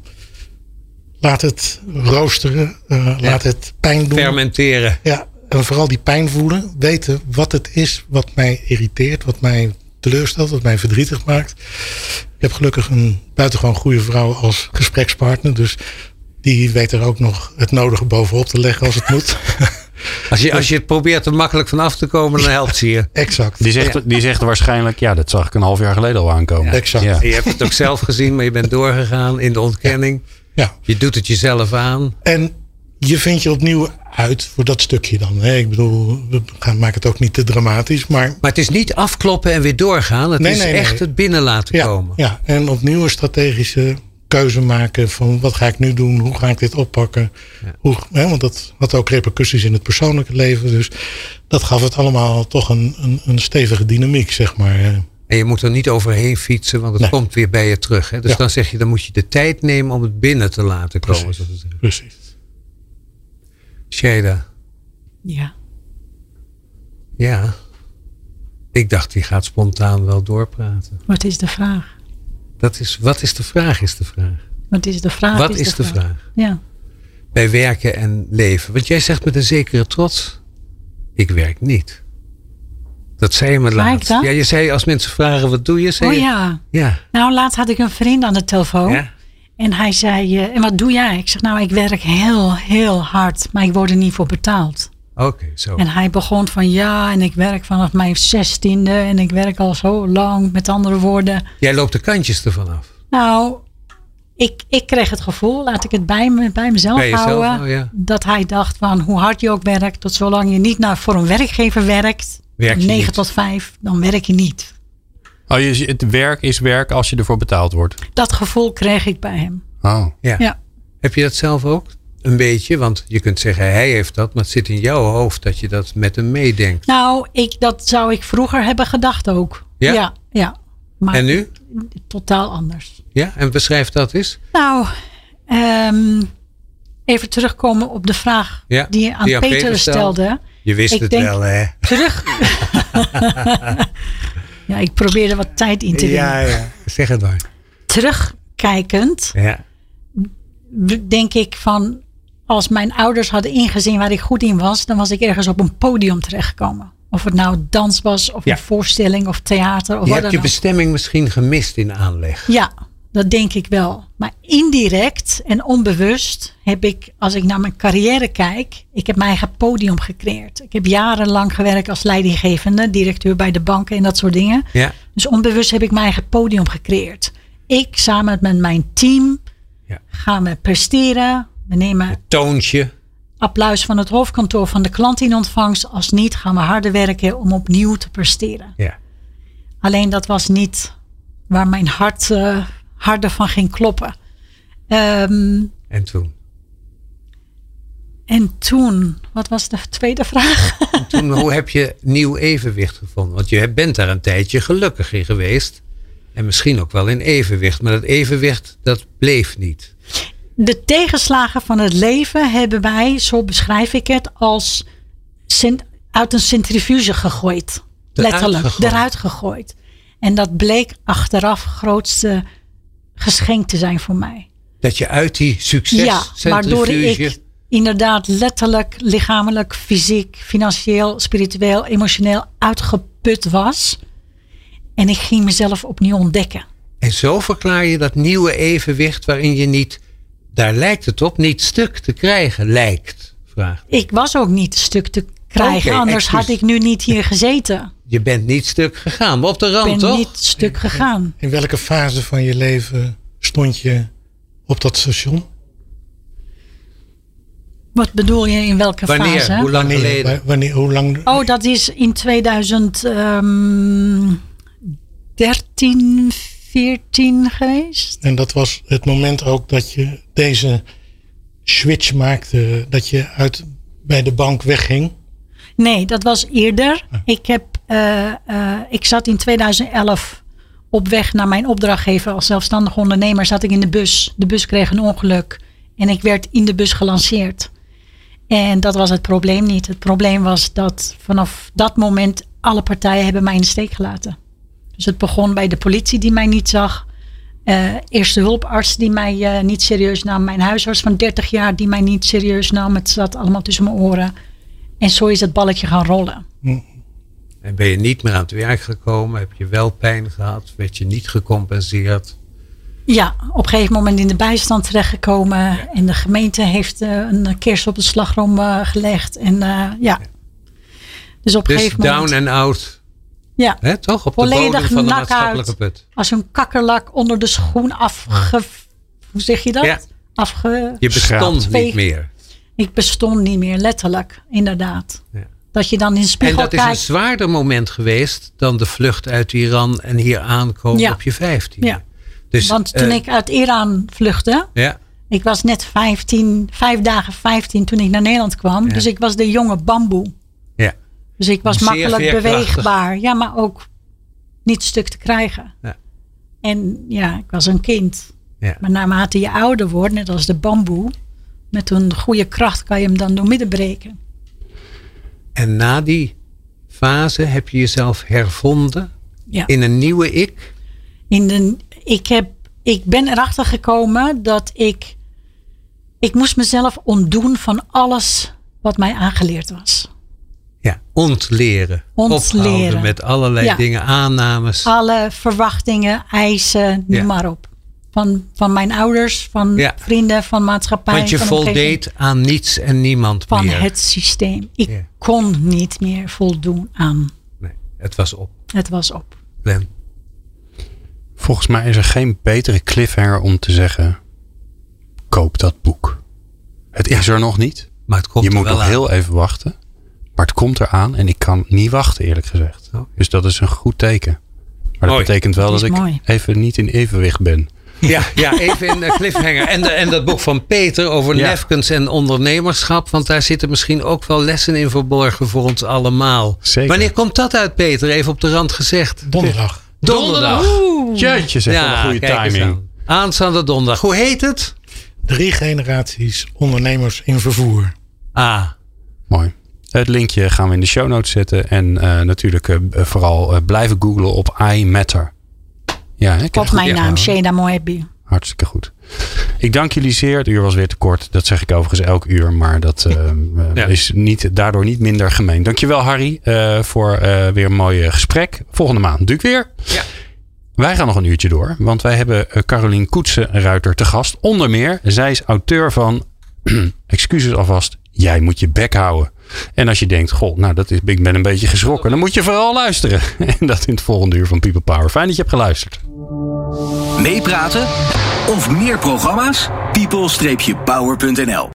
laat het roosteren. eh, Laat het pijn doen. Fermenteren. Ja, en vooral die pijn voelen. Weten wat het is wat mij irriteert, wat mij teleurstelt, wat mij verdrietig maakt. Ik heb gelukkig een buitengewoon goede vrouw als gesprekspartner. Dus die weet er ook nog het nodige bovenop te leggen als het moet. *laughs* Als je, als je het probeert er makkelijk vanaf te komen, dan helpt ze je. *laughs* exact. Die zegt, die zegt waarschijnlijk, ja, dat zag ik een half jaar geleden al aankomen. Exact. Ja. Je hebt het ook zelf gezien, maar je bent doorgegaan in de ontkenning. Ja. Je doet het jezelf aan. En je vindt je opnieuw uit voor dat stukje dan. Hè? Ik bedoel, we gaan, maken het ook niet te dramatisch. Maar Maar het is niet afkloppen en weer doorgaan. Het Nee, is nee, nee. echt het binnen laten ja, komen. ja, en opnieuw een strategische keuze maken van wat ga ik nu doen? Hoe ga ik dit oppakken? Hoe, hè, want dat had ook repercussies in het persoonlijke leven. Dus dat gaf het allemaal toch een, een, een stevige dynamiek, zeg maar. En je moet er niet overheen fietsen, want het Nee. komt weer bij je terug. Hè? Dus Ja. dan zeg je, dan moet je de tijd nemen om het binnen te laten komen. Precies. Precies. Shada, Ja. ja. Ik dacht, die gaat spontaan wel doorpraten. Wat is de vraag? Dat is, wat is de vraag, is de vraag. Wat is de vraag? Wat is de vraag? Ja. Bij werken en leven. Want jij zegt met een zekere trots, ik werk niet. Dat zei je me laatst. Ja, je zei als mensen vragen, wat doe je? Zei Oh je, ja. Ja. Nou, laatst had ik een vriend aan de telefoon. Ja? En hij zei, eh, en wat doe jij? Ik zeg, nou, ik werk heel, heel hard. Maar ik word er niet voor betaald. Oké, zo. En hij begon van, ja, en ik werk vanaf mijn zestiende. En ik werk al zo lang. Met andere woorden. Jij loopt de kantjes ervan af. Nou, ik, ik kreeg het gevoel, laat ik het bij, me, bij mezelf Bij jezelf, houden. oh ja. Dat hij dacht van, hoe hard je ook werkt. Tot zolang je niet naar, voor een werkgever werkt. Werk je 9 niet. tot 5, dan werk je niet. Oh, je, het werk is werk als je ervoor betaald wordt. Dat gevoel kreeg ik bij hem. Oh. Ja. Ja. Heb je dat zelf ook? Een beetje, want je kunt zeggen hij heeft dat, maar het zit in jouw hoofd dat je dat met hem meedenkt. Nou, ik, dat zou ik vroeger hebben gedacht ook. Ja? Ja, ja. Maar En nu? totaal anders. Ja, en beschrijf dat eens. Nou, ehm, even terugkomen op de vraag Ja, die je aan, die aan Peter, Peter stelde. stelde. Je wist Ik het denk- wel, hè? Terug. *laughs* *laughs* ja, ik probeerde wat tijd in te winnen. ja. Zeg het maar. Terugkijkend Ja. denk ik van... Als mijn ouders hadden ingezien waar ik goed in was... dan was ik ergens op een podium terechtgekomen. Of het nou dans was, of Ja. een voorstelling, of theater. Of Je wat hebt dan je bestemming misschien gemist in aanleg. Ja, dat denk ik wel. Maar indirect en onbewust heb ik, als ik naar mijn carrière kijk, ik heb mijn eigen podium gecreëerd. Ik heb jarenlang gewerkt als leidinggevende, directeur bij de banken en dat soort dingen. Ja. Dus onbewust heb ik mijn eigen podium gecreëerd. Ik samen met mijn team Ja. gaan we presteren. We nemen Toontje. applaus van het hoofdkantoor van de klant in ontvangst. Als niet gaan we harder werken om opnieuw te presteren. Ja. Alleen dat was niet waar mijn hart eh, harder van ging kloppen. Ehm, En toen? en toen, wat was de tweede vraag? toen hoe heb je nieuw evenwicht gevonden? Want je bent daar een tijdje gelukkig in geweest. En misschien ook wel in evenwicht. Maar dat evenwicht, dat bleef niet. De tegenslagen van het leven hebben wij, zo beschrijf ik het, als uit een centrifuge gegooid. Letterlijk, eruit gegooid. En dat bleek achteraf grootste geschenk te zijn voor mij. Dat je uit die succes Ja, waardoor ik inderdaad letterlijk, lichamelijk, fysiek, financieel, spiritueel, emotioneel uitgeput was. En ik ging mezelf opnieuw ontdekken. En zo verklaar je dat nieuwe evenwicht waarin je niet, daar lijkt het op, niet stuk te krijgen lijkt. Vraag. Ik was ook niet stuk te krijgen, anders had ik nu niet hier gezeten. Je bent niet stuk gegaan, maar op de Ik rand ben toch? niet stuk gegaan. In welke fase van je leven stond je op dat station? Wat bedoel je in welke Wanneer? fase? Hoe lang Wanneer, geleden? wa- wanneer, hoe lang? Oh, dat is in 2013, 14 geweest. En dat was het moment ook dat je deze switch maakte. Dat je uit bij de bank wegging. Nee, dat was eerder. Ik, heb, eh, eh, ik zat in 2011 op weg naar mijn opdrachtgever als zelfstandig ondernemer. Zat ik in de bus. De bus kreeg een ongeluk. En ik werd in de bus gelanceerd. En dat was het probleem niet. Het probleem was dat vanaf dat moment alle partijen hebben mij in de steek gelaten. Dus het begon bij de politie die mij niet zag. Eh, eerste hulparts die mij niet serieus nam. Mijn huisarts van 30 jaar die mij niet serieus nam. Het zat allemaal tussen mijn oren. En zo is het balletje gaan rollen. En ben je niet meer aan het werk gekomen? Heb je wel pijn gehad? Werd je niet gecompenseerd? Ja, op een gegeven moment in de bijstand terechtgekomen. En de gemeente heeft eh, een kers op de slagroom eh, gelegd. En eh, ja. Dus op een Dus gegeven down moment. and out. Ja, Hè, toch? Op de Volledig bodem van de nak maatschappelijke uit. put. als een kakkerlak onder de schoen afge... Hoe zeg je dat? Ja. Afge... Je bestond niet meer. Ik bestond niet meer, letterlijk. Inderdaad. Ja. Dat je dan in de En spiegel dat is een zwaarder moment geweest dan de vlucht uit Iran en hier aankomen Ja. op je 15. Ja. Dus, Want toen eh, ik uit Iran vluchtte, Ja, ik was net 15, vijf dagen 15 toen ik naar Nederland kwam. Ja. Dus ik was de jonge bamboe. ja. Dus ik was Zeer makkelijk beweegbaar. Ja, maar ook niet stuk te krijgen. Ja. En ja, ik was een kind. Ja. Maar naarmate je ouder wordt, net als de bamboe, met een goede kracht kan je hem dan doormidden breken. En na die fase heb je jezelf hervonden Ja. in een nieuwe ik. In de, ik, heb, ik ben erachter gekomen dat ik. Ik moest mezelf ontdoen van alles wat mij aangeleerd was. Ja, ontleren. Ontleren. Ophouden met allerlei Ja. dingen, aannames. Alle verwachtingen, eisen, noem Ja. maar op. Van, van mijn ouders, van Ja. vrienden, van maatschappij. Want je van voldeed aan niets en niemand Van meer. het systeem. Ik Ja. kon niet meer voldoen aan. Nee, het was op. Het was op. Glenn. Volgens mij is er geen betere cliffhanger om te zeggen: koop dat boek. Het is er nog niet. Maar het komt je er moet wel nog aan. heel even wachten. Maar het komt eraan en ik kan niet wachten, eerlijk gezegd. Oh. Dus dat is een goed teken. Maar dat betekent wel Dat ik mooi. even niet in evenwicht ben. Ja, ja, even in de cliffhanger. En, de, en dat boek van Peter over Ja. nefkens en ondernemerschap. Want daar zitten misschien ook wel lessen in verborgen voor ons allemaal. Zeker. Wanneer komt dat uit, Peter? Even op de rand gezegd. Donderdag. Donderdag. Jeetje, zeg wel een goede timing. aan. Aanstaande donderdag. Hoe heet het? Drie generaties ondernemers in vervoer. Ah, Mooi. Het linkje gaan we in de show notes zetten. En eh, natuurlijk eh, vooral eh, blijven googlen op iMatter. Ja, Op mijn naam, Sheda Moebi. Hartstikke goed. Ik dank jullie zeer. Het uur was weer te kort. Dat zeg ik overigens elk uur. Maar dat eh, eh, Ja. is niet, daardoor niet minder gemeen. Dankjewel Harry eh, voor eh, weer een mooi gesprek. Volgende maand natuurlijk weer. Ja. Wij gaan nog een uurtje door. Want wij hebben Carolien Koetsen-Ruiter te gast. Onder meer, zij is auteur van... *clears throat* excuses alvast. Jij moet je bek houden. En als je denkt, goh, nou, dat is, ik ben een beetje geschrokken. Dan moet je vooral luisteren. *laughs* En dat in het volgende uur van People Power. Fijn dat je hebt geluisterd. Meepraten of meer programma's? people-power.nl